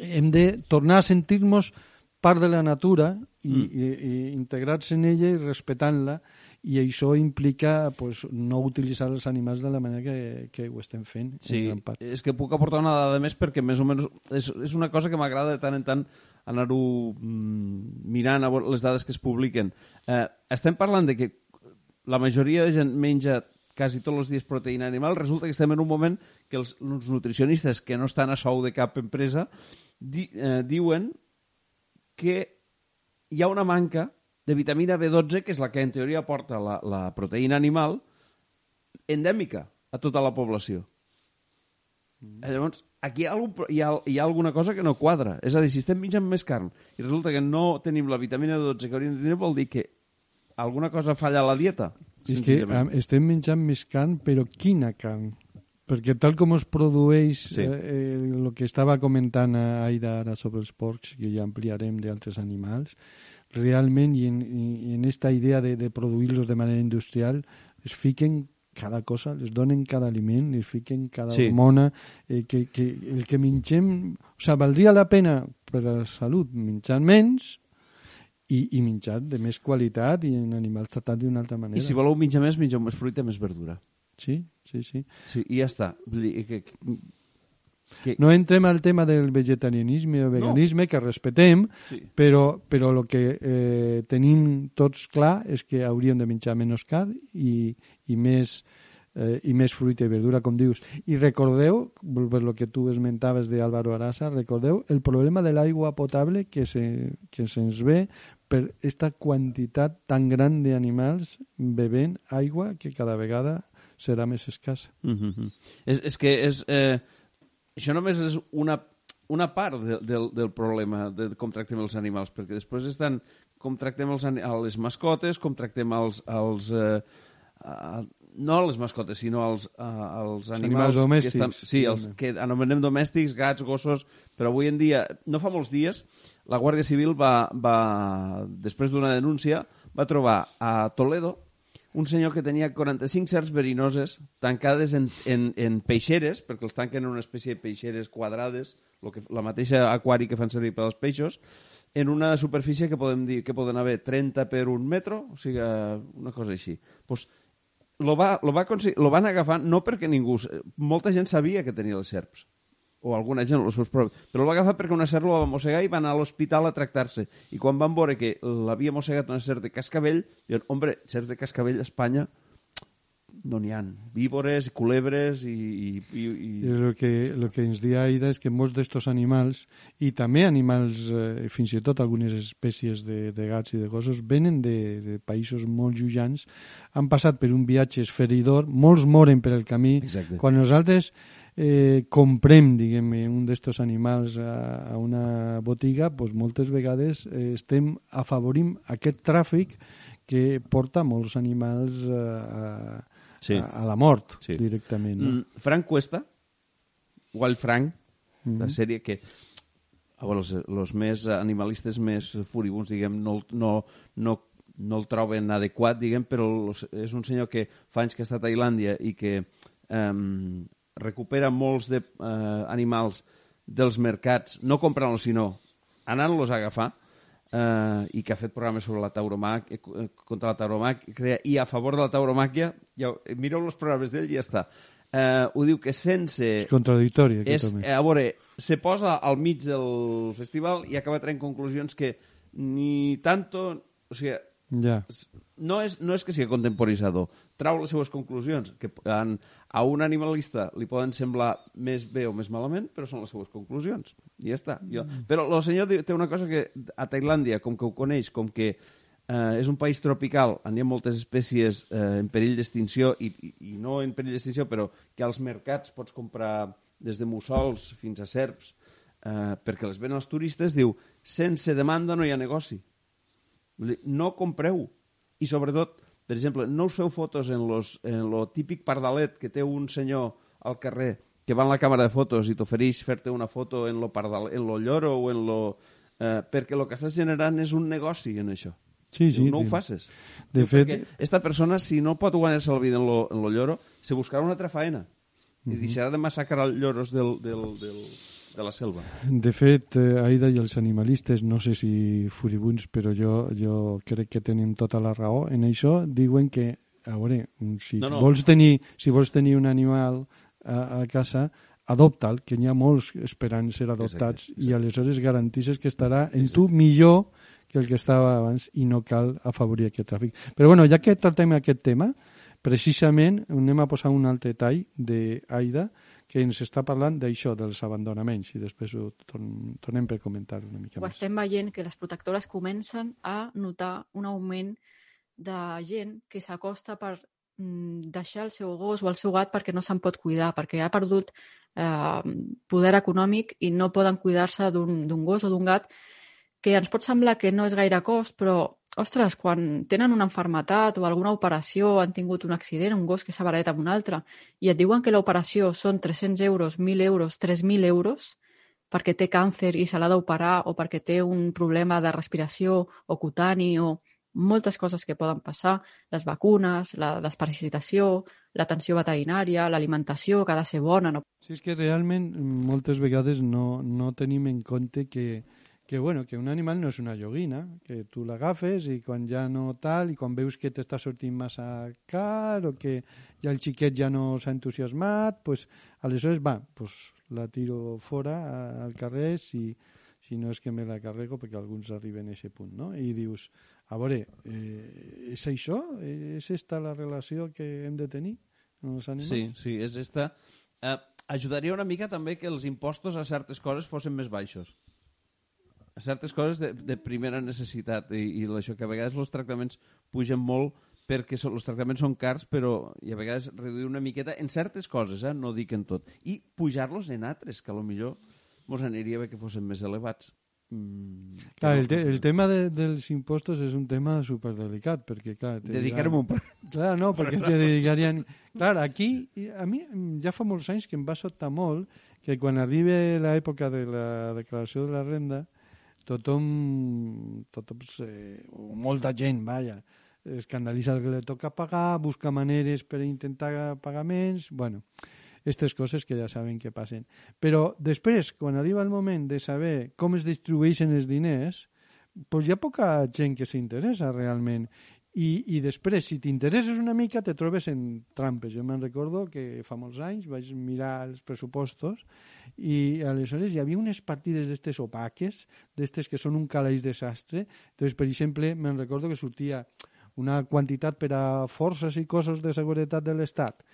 Speaker 1: hem de tornar a sentir-nos part de la natura i,
Speaker 2: Mm.
Speaker 1: i, i integrar-se en ella i respectant-la i això implica pues, no utilitzar els animals de la manera que, que ho estem fent
Speaker 2: Sí,
Speaker 1: en gran part.
Speaker 2: és que puc aportar una dada més perquè més o menys és, és una cosa que m'agrada de tant en tant anar-ho mm, mirant a les dades que es publiquen. Eh, estem parlant de que la majoria de gent menja quasi tots els dies proteïna animal, resulta que estem en un moment que els, els nutricionistes que no estan a sou de cap empresa di, eh, diuen que hi ha una manca de vitamina B12, que és la que en teoria aporta la, la proteïna animal, endèmica a tota la població. Mm. Llavors, aquí hi ha, algun, hi, ha, hi ha alguna cosa que no quadra. És a dir, si estem menjant més carn i resulta que no tenim la vitamina B12 que hauríem de tenir, vol dir que alguna cosa falla a la dieta.
Speaker 1: És que eh, estem menjant més carn, però quina carn? Perquè tal com es produeix
Speaker 2: Sí.
Speaker 1: eh, el que estava comentant Aida ara sobre els porcs, que ja ampliarem d'altres animals, realment i en, i en esta idea de, de produir-los de manera industrial es fiquen cada cosa, les donen cada aliment, les fiquen cada
Speaker 2: Sí.
Speaker 1: hormona, eh, que, que el que mengem... O sigui, valdria la pena per a la salut menjar menys i, i menjar de més qualitat i en animals tractats d'una altra manera.
Speaker 2: I si voleu menjar més, mengeu més fruita, més verdura.
Speaker 1: Sí, sí, sí.
Speaker 2: Sí, i ja està. Vull dir que, que, que,
Speaker 1: No entrem al tema del vegetarianisme o veganisme, que respetem,
Speaker 2: Sí.
Speaker 1: però, però el que eh, tenim tots clar és que hauríem de menjar menys carn i, i, més, eh, i més fruita i verdura, com dius. I recordeu, per lo que tu esmentaves d'Álvaro Arasa, recordeu el problema de l'aigua potable que, se, que se'ns ve per esta quantitat tan gran d'animals bevent aigua que cada vegada serà més escassa.
Speaker 2: Mm -hmm. és, és que és, eh, això només és una, una part de, del, del problema de com tractem els animals, perquè després estan com tractem els, a les mascotes, com tractem els... els eh, a, no les mascotes, sinó els, a, els animals...
Speaker 1: animals domèstics,
Speaker 2: Que estan, sí, els que anomenem domèstics, gats, gossos, però avui en dia, no fa molts dies, la Guàrdia Civil va, va després d'una denúncia, va trobar a Toledo un senyor que tenia 45 serps verinoses tancades en, en, en peixeres, perquè els tanquen en una espècie de peixeres quadrades, lo que, la mateixa aquari que fan servir per als peixos, en una superfície que podem dir que poden haver 30 per un metro, o sigui, una cosa així. Pues, lo, va, lo, va lo van agafar no perquè ningú... Molta gent sabia que tenia les serps, o alguna gent, els seus propis, però el va agafar perquè una lo va mossegar i va anar a l'hospital a tractar-se. I quan van veure que l'havia mossegat una serp de cascavell, diuen, hombre, serps de cascavell a Espanya no n'hi ha. Víbores, culebres i... i, i,
Speaker 1: I
Speaker 2: i...
Speaker 1: el que, lo que ens dia Aida és que molts d'estos animals, i també animals, eh, fins i tot algunes espècies de, de gats i de gossos, venen de, de països molt llunyans, han passat per un viatge esferidor, molts moren per el camí.
Speaker 2: Exacte.
Speaker 1: Quan nosaltres eh, comprem, diguem un d'estos animals a, a una botiga, doncs moltes vegades eh, estem afavorim aquest tràfic que porta molts animals eh, a,
Speaker 2: Sí.
Speaker 1: a, a la mort
Speaker 2: Sí.
Speaker 1: directament. No?
Speaker 2: Mm, Frank Cuesta, Wild Frank,
Speaker 1: Mm-hmm.
Speaker 2: la sèrie que a veure, els, els més animalistes més furibuns, diguem, no, no, no no el troben adequat, diguem, però és un senyor que fa anys que està a Tailàndia i que eh, recupera molts de, eh, animals dels mercats, no comprant-los, sinó anant-los a agafar, eh, i que ha fet programes sobre la tauromàquia, contra la tauromàquia i a favor de la tauromàquia, ja, ho- mireu els programes d'ell i ja està. Eh, ho diu que sense...
Speaker 1: És contradictori, aquí
Speaker 2: És,
Speaker 1: també.
Speaker 2: a veure, se posa al mig del festival i acaba traient conclusions que ni tanto... O sigui,
Speaker 1: Ja.
Speaker 2: no és, no és que sigui contemporitzador, trau les seues conclusions, que en, a un animalista li poden semblar més bé o més malament, però són les seues conclusions. I ja està. Jo, però el senyor té una cosa que a Tailàndia, com que ho coneix, com que eh, és un país tropical, on hi ha moltes espècies eh, en perill d'extinció, i, i, i no en perill d'extinció, però que als mercats pots comprar des de mussols fins a serps, eh, perquè les venen els turistes, diu, sense demanda no hi ha negoci. Vull dir, No compreu. I sobretot, per exemple, no us feu fotos en, los, en lo típic pardalet que té un senyor al carrer que va en la càmera de fotos i t'ofereix fer-te una foto en lo, pardal, en lo lloro o en lo... Eh, perquè el que estàs generant és un negoci en això.
Speaker 1: Sí, sí.
Speaker 2: no ho
Speaker 1: sí.
Speaker 2: faces.
Speaker 1: De fet-
Speaker 2: perquè esta persona, si no pot guanyar-se la vida en lo, en lo lloro, se buscarà una altra faena. I deixarà de massacrar lloros del, del, del, de la selva.
Speaker 1: De fet, eh, Aida i els animalistes, no sé si furibuns, però jo, jo crec que tenen tota la raó en això. Diuen que, a veure, si,
Speaker 2: No, no.
Speaker 1: Vols, tenir, si vols tenir un animal a, a casa, adopta'l, que n'hi ha molts esperant ser adoptats,
Speaker 2: Exacte,
Speaker 1: i aleshores garantisses que estarà en tu millor que el que estava abans i no cal afavorir aquest tràfic. Però bueno, ja que tractem aquest tema, precisament anem a posar un altre tall d'Aida que ens està parlant d'això, dels abandonaments, i després ho torn, tornem per comentar una mica
Speaker 6: Ho
Speaker 1: més.
Speaker 6: estem veient que les protectores comencen a notar un augment de gent que s'acosta per mm, deixar el seu gos o el seu gat perquè no se'n pot cuidar, perquè ha perdut eh, poder econòmic i no poden cuidar-se d'un gos o d'un gat que ens pot semblar que no és gaire cost, però, ostres, quan tenen una enfermetat o alguna operació, han tingut un accident, un gos que s'ha barallat amb un altre, i et diuen que l'operació són 300 euros, 1.000 euros, 3.000 euros, perquè té càncer i se l'ha d'operar o perquè té un problema de respiració o cutani o moltes coses que poden passar, les vacunes, la desparasitació, l'atenció veterinària, l'alimentació, que ha de ser bona. No?
Speaker 1: Sí, és que realment moltes vegades no, no tenim en compte que, que, bueno, que un animal no és una joguina, que tu l'agafes i quan ja no tal, i quan veus que t'està sortint massa car o que ja el xiquet ja no s'ha entusiasmat, pues, aleshores va, pues, la tiro fora al carrer si, si no és que me la carrego perquè alguns arriben a aquest punt, no? I dius, a veure, eh, és això? És esta la relació que hem de tenir amb els animals?
Speaker 2: Sí, sí, és esta. Eh, ajudaria una mica també que els impostos a certes coses fossin més baixos. Certes coses de, de primera necessitat i, i això que a vegades els tractaments pugen molt perquè so, els tractaments són cars, però i a vegades reduir una miqueta en certes coses, eh? no dic en tot. I pujar-los en altres, que a lo millor mos aniria bé que fossin més elevats. Mm,
Speaker 1: Clar,
Speaker 2: no-
Speaker 1: el, te, el tema de, dels impostos és un tema superdelicat, perquè, clar... te
Speaker 2: Dedicar-me un...
Speaker 1: Clar, no, perquè te dedicarien... Clar, aquí, a mi ja fa molts anys que em va sobtar molt que quan arribi l'època de la declaració de la renda, tothom, tothom eh, molta gent, vaja, escandalitza el que li toca pagar, busca maneres per intentar pagaments, bueno, aquestes coses que ja saben que passen. Però després, quan arriba el moment de saber com es distribueixen els diners, pues hi ha poca gent que s'interessa realment. I, I després, si t'interesses una mica, te trobes en trampes. Jo me'n recordo que fa molts anys vaig mirar els pressupostos i aleshores hi havia unes partides d'estes opaques, d'estes que són un calaix desastre. Entonces, per exemple, me'n recordo que sortia una quantitat per a forces i cossos de seguretat de l'Estat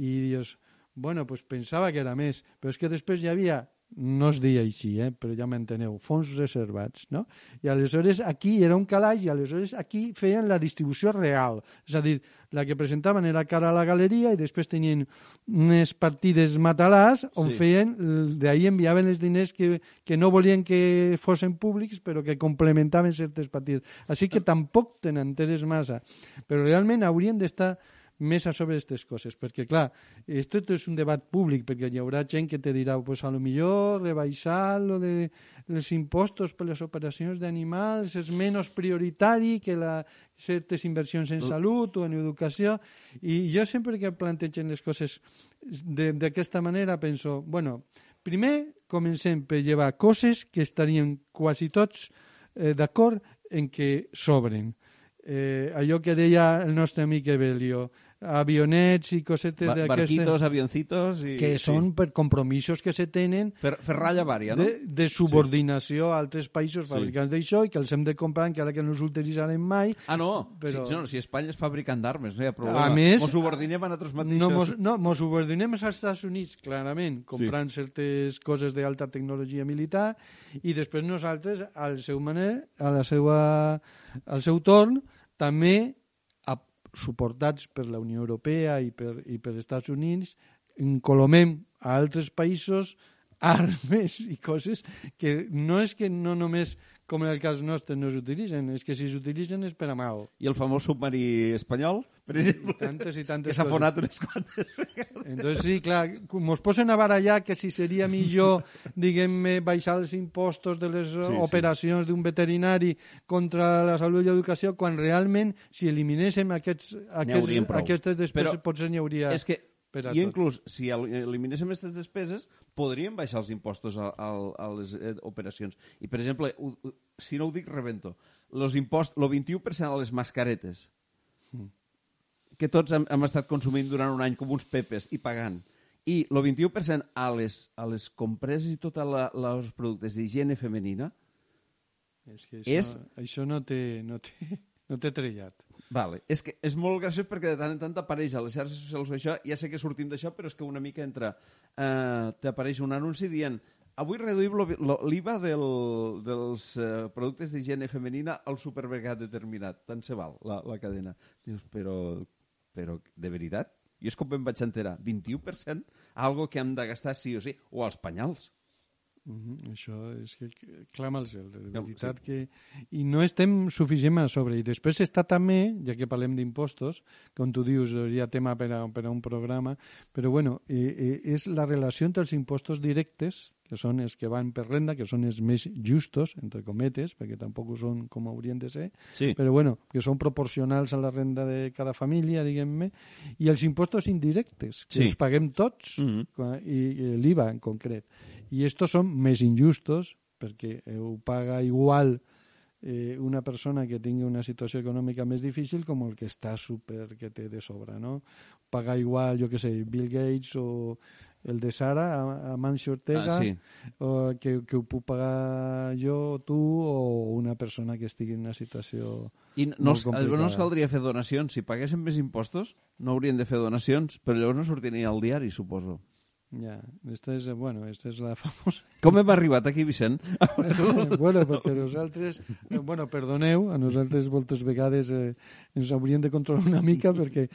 Speaker 1: i dius, bueno, pues pensava que era més, però és que després hi havia no es deia així, eh? però ja m'enteneu, fons reservats, no? I aleshores aquí era un calaix i aleshores aquí feien la distribució real. És a dir, la que presentaven era cara a la galeria i després tenien unes partides matalàs on
Speaker 2: Sí.
Speaker 1: feien, d'ahir enviaven els diners que, que no volien que fossin públics però que complementaven certes partides. Així que tampoc tenen enteres massa. Però realment haurien d'estar més a sobre aquestes coses, perquè clar, esto és un debat públic, perquè hi haurà gent que te dirà, pues a lo millor rebaixar lo de els impostos per les operacions d'animals és menys prioritari que la, certes inversions en salut o en educació, i jo sempre que plantegen les coses d'aquesta manera penso, bueno, primer comencem per llevar coses que estarien quasi tots eh, d'acord en que sobren. Eh, allò que deia el nostre amic Evelio, avionets i cosetes d'aquestes
Speaker 2: barquitos, avioncitos... I,
Speaker 1: que són per compromisos que se tenen
Speaker 2: Fer, fer ratlla vària, no?
Speaker 1: de, de subordinació a altres països fabricants d'això i que els hem de comprar encara que no els utilitzarem mai.
Speaker 2: Ah, no,
Speaker 1: Però-
Speaker 2: si, no, si Espanya és fabricant d'armes, no hi ha problema.
Speaker 1: A més-
Speaker 2: Mos subordinem a nosaltres mateixos.
Speaker 1: No mos, no, mos subordinem als Estats Units, clarament, comprant sí. certes coses d'alta tecnologia militar i després nosaltres, al seu maner, a la seva, al seu torn, també suportats per la Unió Europea i per, i per Estats Units, encolomem a altres països armes i coses que no és que no només com en el cas nostre no s'utilitzen, és que si s'utilitzen és per a mal.
Speaker 2: I el famós submarí espanyol, per exemple,
Speaker 1: Tantes i tantes
Speaker 2: que s'ha fonat unes quantes vegades.
Speaker 1: Entonces, sí, clar, mos posen a barallar que si seria millor, diguem-ne, baixar els impostos de les
Speaker 2: Sí,
Speaker 1: sí,
Speaker 2: sí.
Speaker 1: operacions d'un veterinari contra la salut i l'educació, quan realment, si eliminéssim aquests, aquests, aquestes despeses,
Speaker 2: Però
Speaker 1: potser n'hi hauria
Speaker 2: És que,
Speaker 1: per a
Speaker 2: i
Speaker 1: tot.
Speaker 2: inclús, si el- eliminéssim aquestes despeses, podríem baixar els impostos a, a, a les eh, operacions. I, per exemple, ho, ho- si no ho dic, rebento. Los impost, lo 21% a les mascaretes, que tots hem, hem estat consumint durant un any com uns pepes i pagant, i el 21% a les, a les compreses i tots els productes d'higiene femenina,
Speaker 1: És que això,
Speaker 2: és-
Speaker 1: això no té, no té, no té trellat.
Speaker 2: Vale. És que és molt graciós perquè de tant en tant t'apareix a les xarxes socials això, ja sé que sortim d'això, però és que una mica entra... Eh, t'apareix un anunci dient avui reduïm l'IVA del, dels eh, productes d'higiene femenina al supermercat determinat. Tant se val, la, la cadena. Dius, però, però de veritat? I és com em vaig enterar. 21%? Algo que hem de gastar sí o sí. O els penyals.
Speaker 1: Mm Això és que clama al cel, de
Speaker 2: No,
Speaker 1: veritat que... I no estem suficient a sobre. I després està també, ja que parlem d'impostos, com tu dius, hi ha tema per a, per a un programa, però bueno, eh, eh, és la relació entre els impostos directes, que són els que van per renda, que són els més justos, entre cometes, perquè tampoc ho són com haurien de ser,
Speaker 2: Sí.
Speaker 1: però bueno, que són proporcionals a la renda de cada família, diguem-ne, i els impostos indirectes, que
Speaker 2: Sí.
Speaker 1: els paguem tots, quan- i, i l'IVA en concret. I estos són més injustos perquè eh, ho paga igual eh, una persona que tingui una situació econòmica més difícil com el que està super que té de sobre, no? Paga igual, jo que sé, Bill Gates o el de Sara, a- Amancio Ortega,
Speaker 2: Ah, sí.
Speaker 1: o que, que ho puc pagar jo, tu o una persona que estigui en una situació...
Speaker 2: I no,
Speaker 1: Molt complicada.
Speaker 2: no es caldria fer donacions. Si paguéssim més impostos, no haurien de fer donacions, però llavors no sortiria al diari, suposo.
Speaker 1: Ja, esta és, bueno, esta és la famosa...
Speaker 2: Com hem arribat aquí, Vicent?
Speaker 1: bueno, perquè nosaltres, eh, bueno, perdoneu, a nosaltres moltes vegades eh, ens hauríem de controlar una mica perquè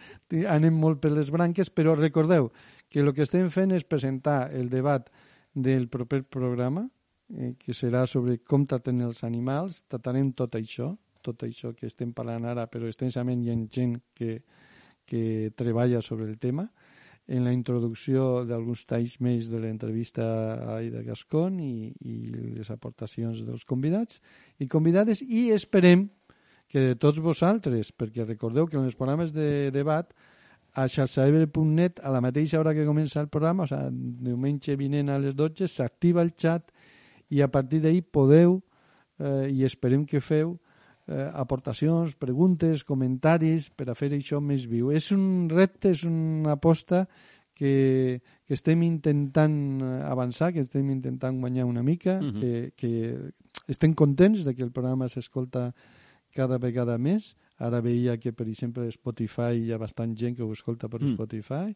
Speaker 1: anem molt per les branques, però recordeu que el que estem fent és presentar el debat del proper programa, eh, que serà sobre com traten els animals, tratarem tot això, tot això que estem parlant ara, però extensament hi ha gent que, que treballa sobre el tema, en la introducció d'alguns talls més de l'entrevista a Aida Gascon i, i les aportacions dels convidats i convidades i esperem que de tots vosaltres, perquè recordeu que en els programes de debat a xarxaebre.net a la mateixa hora que comença el programa, o sigui, diumenge vinent a les 12, s'activa el xat i a partir d'ahir podeu eh, i esperem que feu eh, aportacions, preguntes, comentaris per a fer això més viu. És un repte, és una aposta que, que estem intentant eh, avançar, que estem intentant guanyar una mica,
Speaker 2: Mhm.
Speaker 1: que, que estem contents de que el programa s'escolta cada vegada més. Ara veia que, per exemple, Spotify hi ha bastant gent que ho escolta per
Speaker 2: Mm.
Speaker 1: Spotify,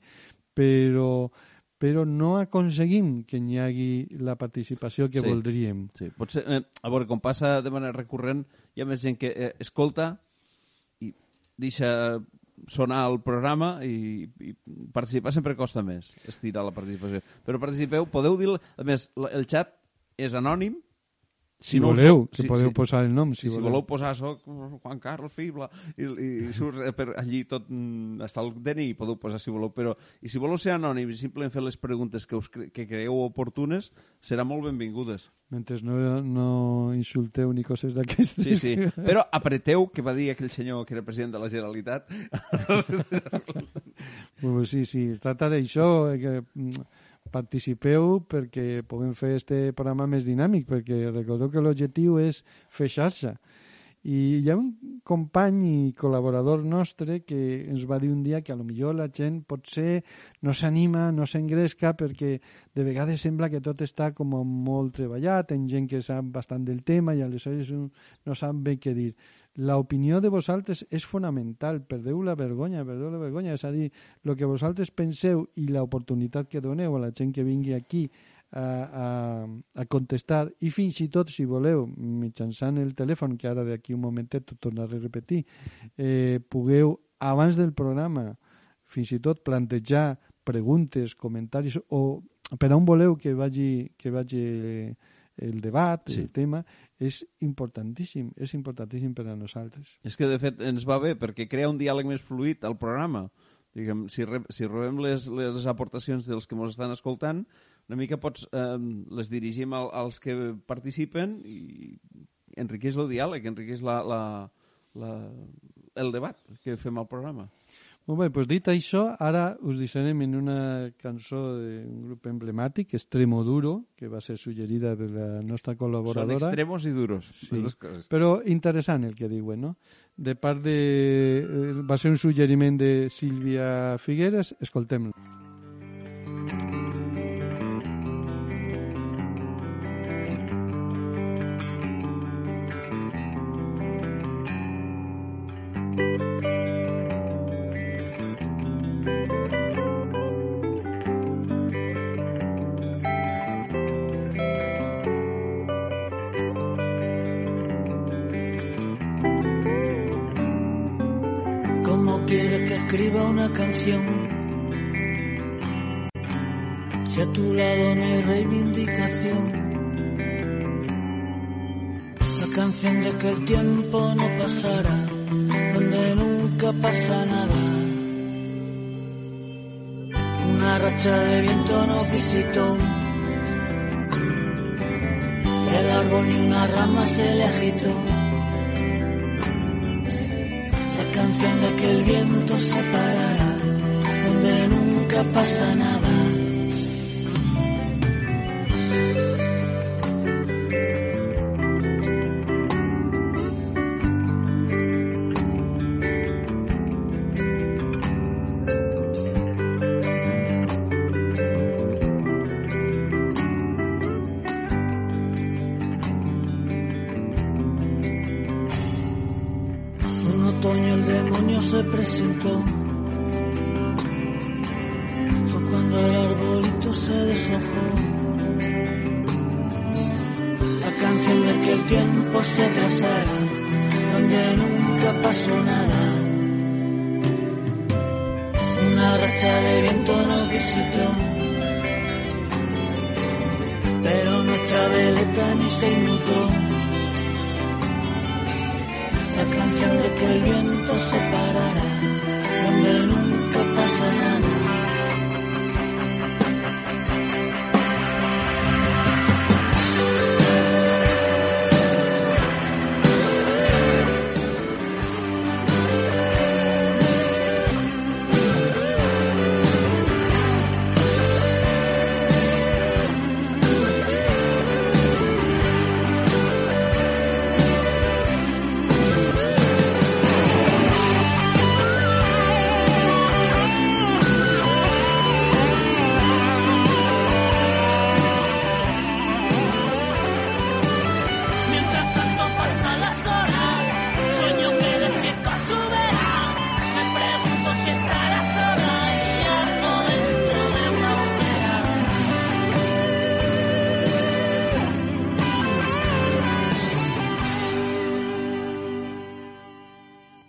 Speaker 1: però, però no aconseguim que n'hi hagi la participació que
Speaker 2: Sí.
Speaker 1: voldríem.
Speaker 2: Sí, potser, eh, a veure, com passa de manera recurrent, hi ha més gent que eh, escolta i deixa sonar el programa i, i participar sempre costa més, estirar la participació. Però participeu, podeu dir... A més, el xat és anònim
Speaker 1: Si, voleu, que
Speaker 2: si-
Speaker 1: podeu
Speaker 2: si-
Speaker 1: posar el nom, si,
Speaker 2: Si, si voleu posar soc Juan Carlos Fibla i, i, i surt eh, per allí tot mm, està el DNI podeu posar si voleu però i si voleu ser anònim i simplement fer les preguntes que, us cre que creieu oportunes serà molt benvingudes
Speaker 1: Mentre no, no insulteu ni coses d'aquestes.
Speaker 2: sí, sí. però apreteu que va dir aquell senyor que era president de la Generalitat
Speaker 1: sí, sí, es tracta d'això, eh, que mm, participeu perquè puguem fer este programa més dinàmic, perquè recordeu que l'objectiu és fer xarxa. I hi ha un company i col·laborador nostre que ens va dir un dia que a lo millor la gent potser no s'anima, no s'engresca perquè de vegades sembla que tot està com molt treballat, en gent que sap bastant del tema i aleshores no sap bé què dir. L'opinió de vosaltres és fonamental, perdeu la vergonya, perdeu la vergonya, és a dir, el que vosaltres penseu i l'oportunitat que doneu a la gent que vingui aquí a, a, a contestar i fins i tot, si voleu, mitjançant el telèfon, que ara d'aquí un momentet ho tornaré a repetir, eh, pugueu, abans del programa, fins i tot plantejar preguntes, comentaris, o per on voleu que vagi, que vagi eh, el debat,
Speaker 2: Sí.
Speaker 1: el tema, és importantíssim, és importantíssim per a nosaltres.
Speaker 2: És que, de fet, ens va bé perquè crea un diàleg més fluid al programa. Diguem, si, re, si rebem les, les aportacions dels que ens estan escoltant, una mica pots, eh, les dirigim al, als que participen i enriqueix el diàleg, enriqueix la, la, la, el debat que fem al programa.
Speaker 1: Molt bé, doncs dit això, ara us deixarem en una cançó d'un grup emblemàtic, Extremoduro, que va ser suggerida per la nostra
Speaker 2: Són
Speaker 1: col·laboradora.
Speaker 2: extremos i duros,
Speaker 1: Sí.
Speaker 2: les dues coses.
Speaker 1: Però interessant el que diuen, no? De part de... eh, Va ser un suggeriment de Sílvia Figueres, escoltem-lo.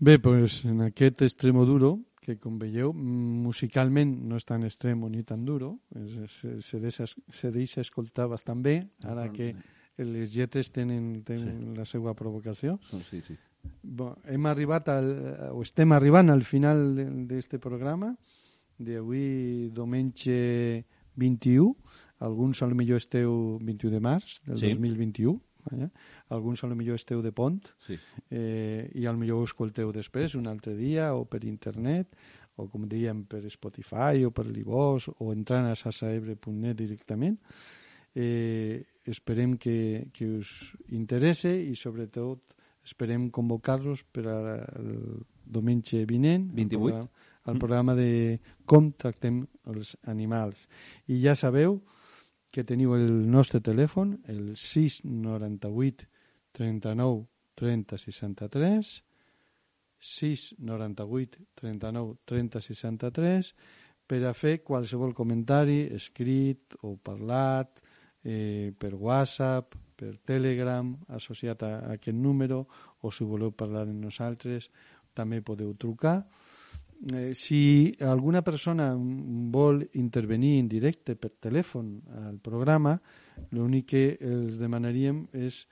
Speaker 1: Bé, doncs en aquest extremo duro, que com veieu, musicalment no és tan extremo ni tan duro, se, se, deixa, se deixa escoltar bastant bé, ara que les lletres tenen, tenen sí. la seva provocació.
Speaker 2: Sí, sí.
Speaker 1: Bon, hem arribat al, o estem arribant al final d'aquest programa d'avui diumenge 21 alguns a lo millor esteu 21 de març del
Speaker 2: Sí.
Speaker 1: 2021 eh? alguns a lo millor esteu de pont
Speaker 2: Sí.
Speaker 1: eh, i al millor ho escolteu després un altre dia o per internet o com dèiem per Spotify o per l'IVOS o entrant a sasaebre.net directament eh, esperem que, que us interesse i sobretot esperem convocar-los per al diumenge vinent
Speaker 2: 28.
Speaker 1: al programa, al programa de com tractem els animals i ja sabeu que teniu el nostre telèfon el 698 39 30 63 698 39 30 63 per a fer qualsevol comentari escrit o parlat eh, per WhatsApp, per Telegram, associat a, a aquest número, o si voleu parlar amb nosaltres, també podeu trucar. Eh, si alguna persona vol intervenir en directe per telèfon al programa, l'únic que els demanaríem és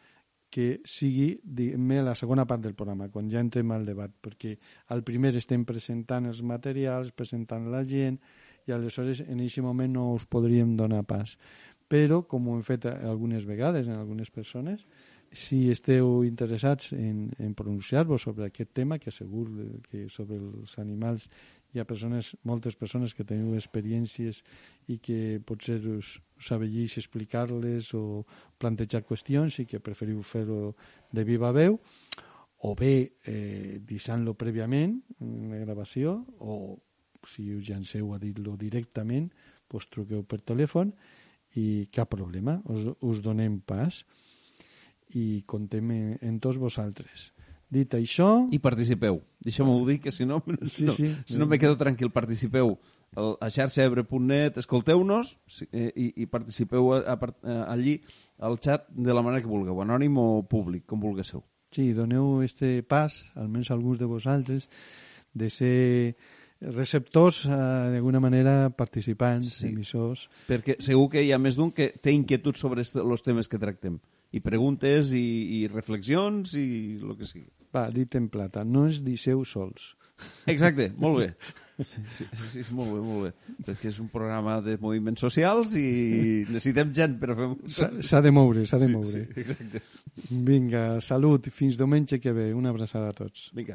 Speaker 1: que sigui diguem la segona part del programa, quan ja entrem al debat, perquè al primer estem presentant els materials, presentant la gent, i aleshores en aquest moment no us podríem donar pas. Però, com ho hem fet algunes vegades en algunes persones, si esteu interessats en, en pronunciar-vos sobre aquest tema, que segur que sobre els animals hi ha persones, moltes persones que teniu experiències i que potser us, us avellís explicar-les o plantejar qüestions i que preferiu fer-ho de viva veu, o bé eh, deixant-lo prèviament en la gravació, o si us llanceu a dir-lo directament, doncs truqueu per telèfon i cap problema, us, us donem pas i contem en, en tots vosaltres. Dit això...
Speaker 2: I participeu. Deixeu-m'ho dir, que si no,
Speaker 1: Sí,
Speaker 2: no,
Speaker 1: sí.
Speaker 2: si no me quedo tranquil, participeu a xarxaebre.net, escolteu-nos eh, i, i participeu a, a, a, allí al xat de la manera que vulgueu, anònim o públic, com vulgueu.
Speaker 1: Sí, doneu este pas, almenys alguns de vosaltres, de ser receptors, eh, d'alguna manera participants,
Speaker 2: sí.
Speaker 1: emissors.
Speaker 2: Perquè segur que hi ha més d'un que té inquietud sobre els temes que tractem. I preguntes i, i reflexions i el que sigui.
Speaker 1: Va, dit en plata, no ens deixeu sols.
Speaker 2: Exacte, molt bé. Sí, sí, sí, sí, molt bé, molt bé. Perquè és un programa de moviments socials i necessitem gent per fer...
Speaker 1: S'ha de moure, s'ha de
Speaker 2: Sí,
Speaker 1: moure.
Speaker 2: sí, exacte.
Speaker 1: Vinga, salut, fins diumenge que ve. Una abraçada a tots.
Speaker 2: Vinga.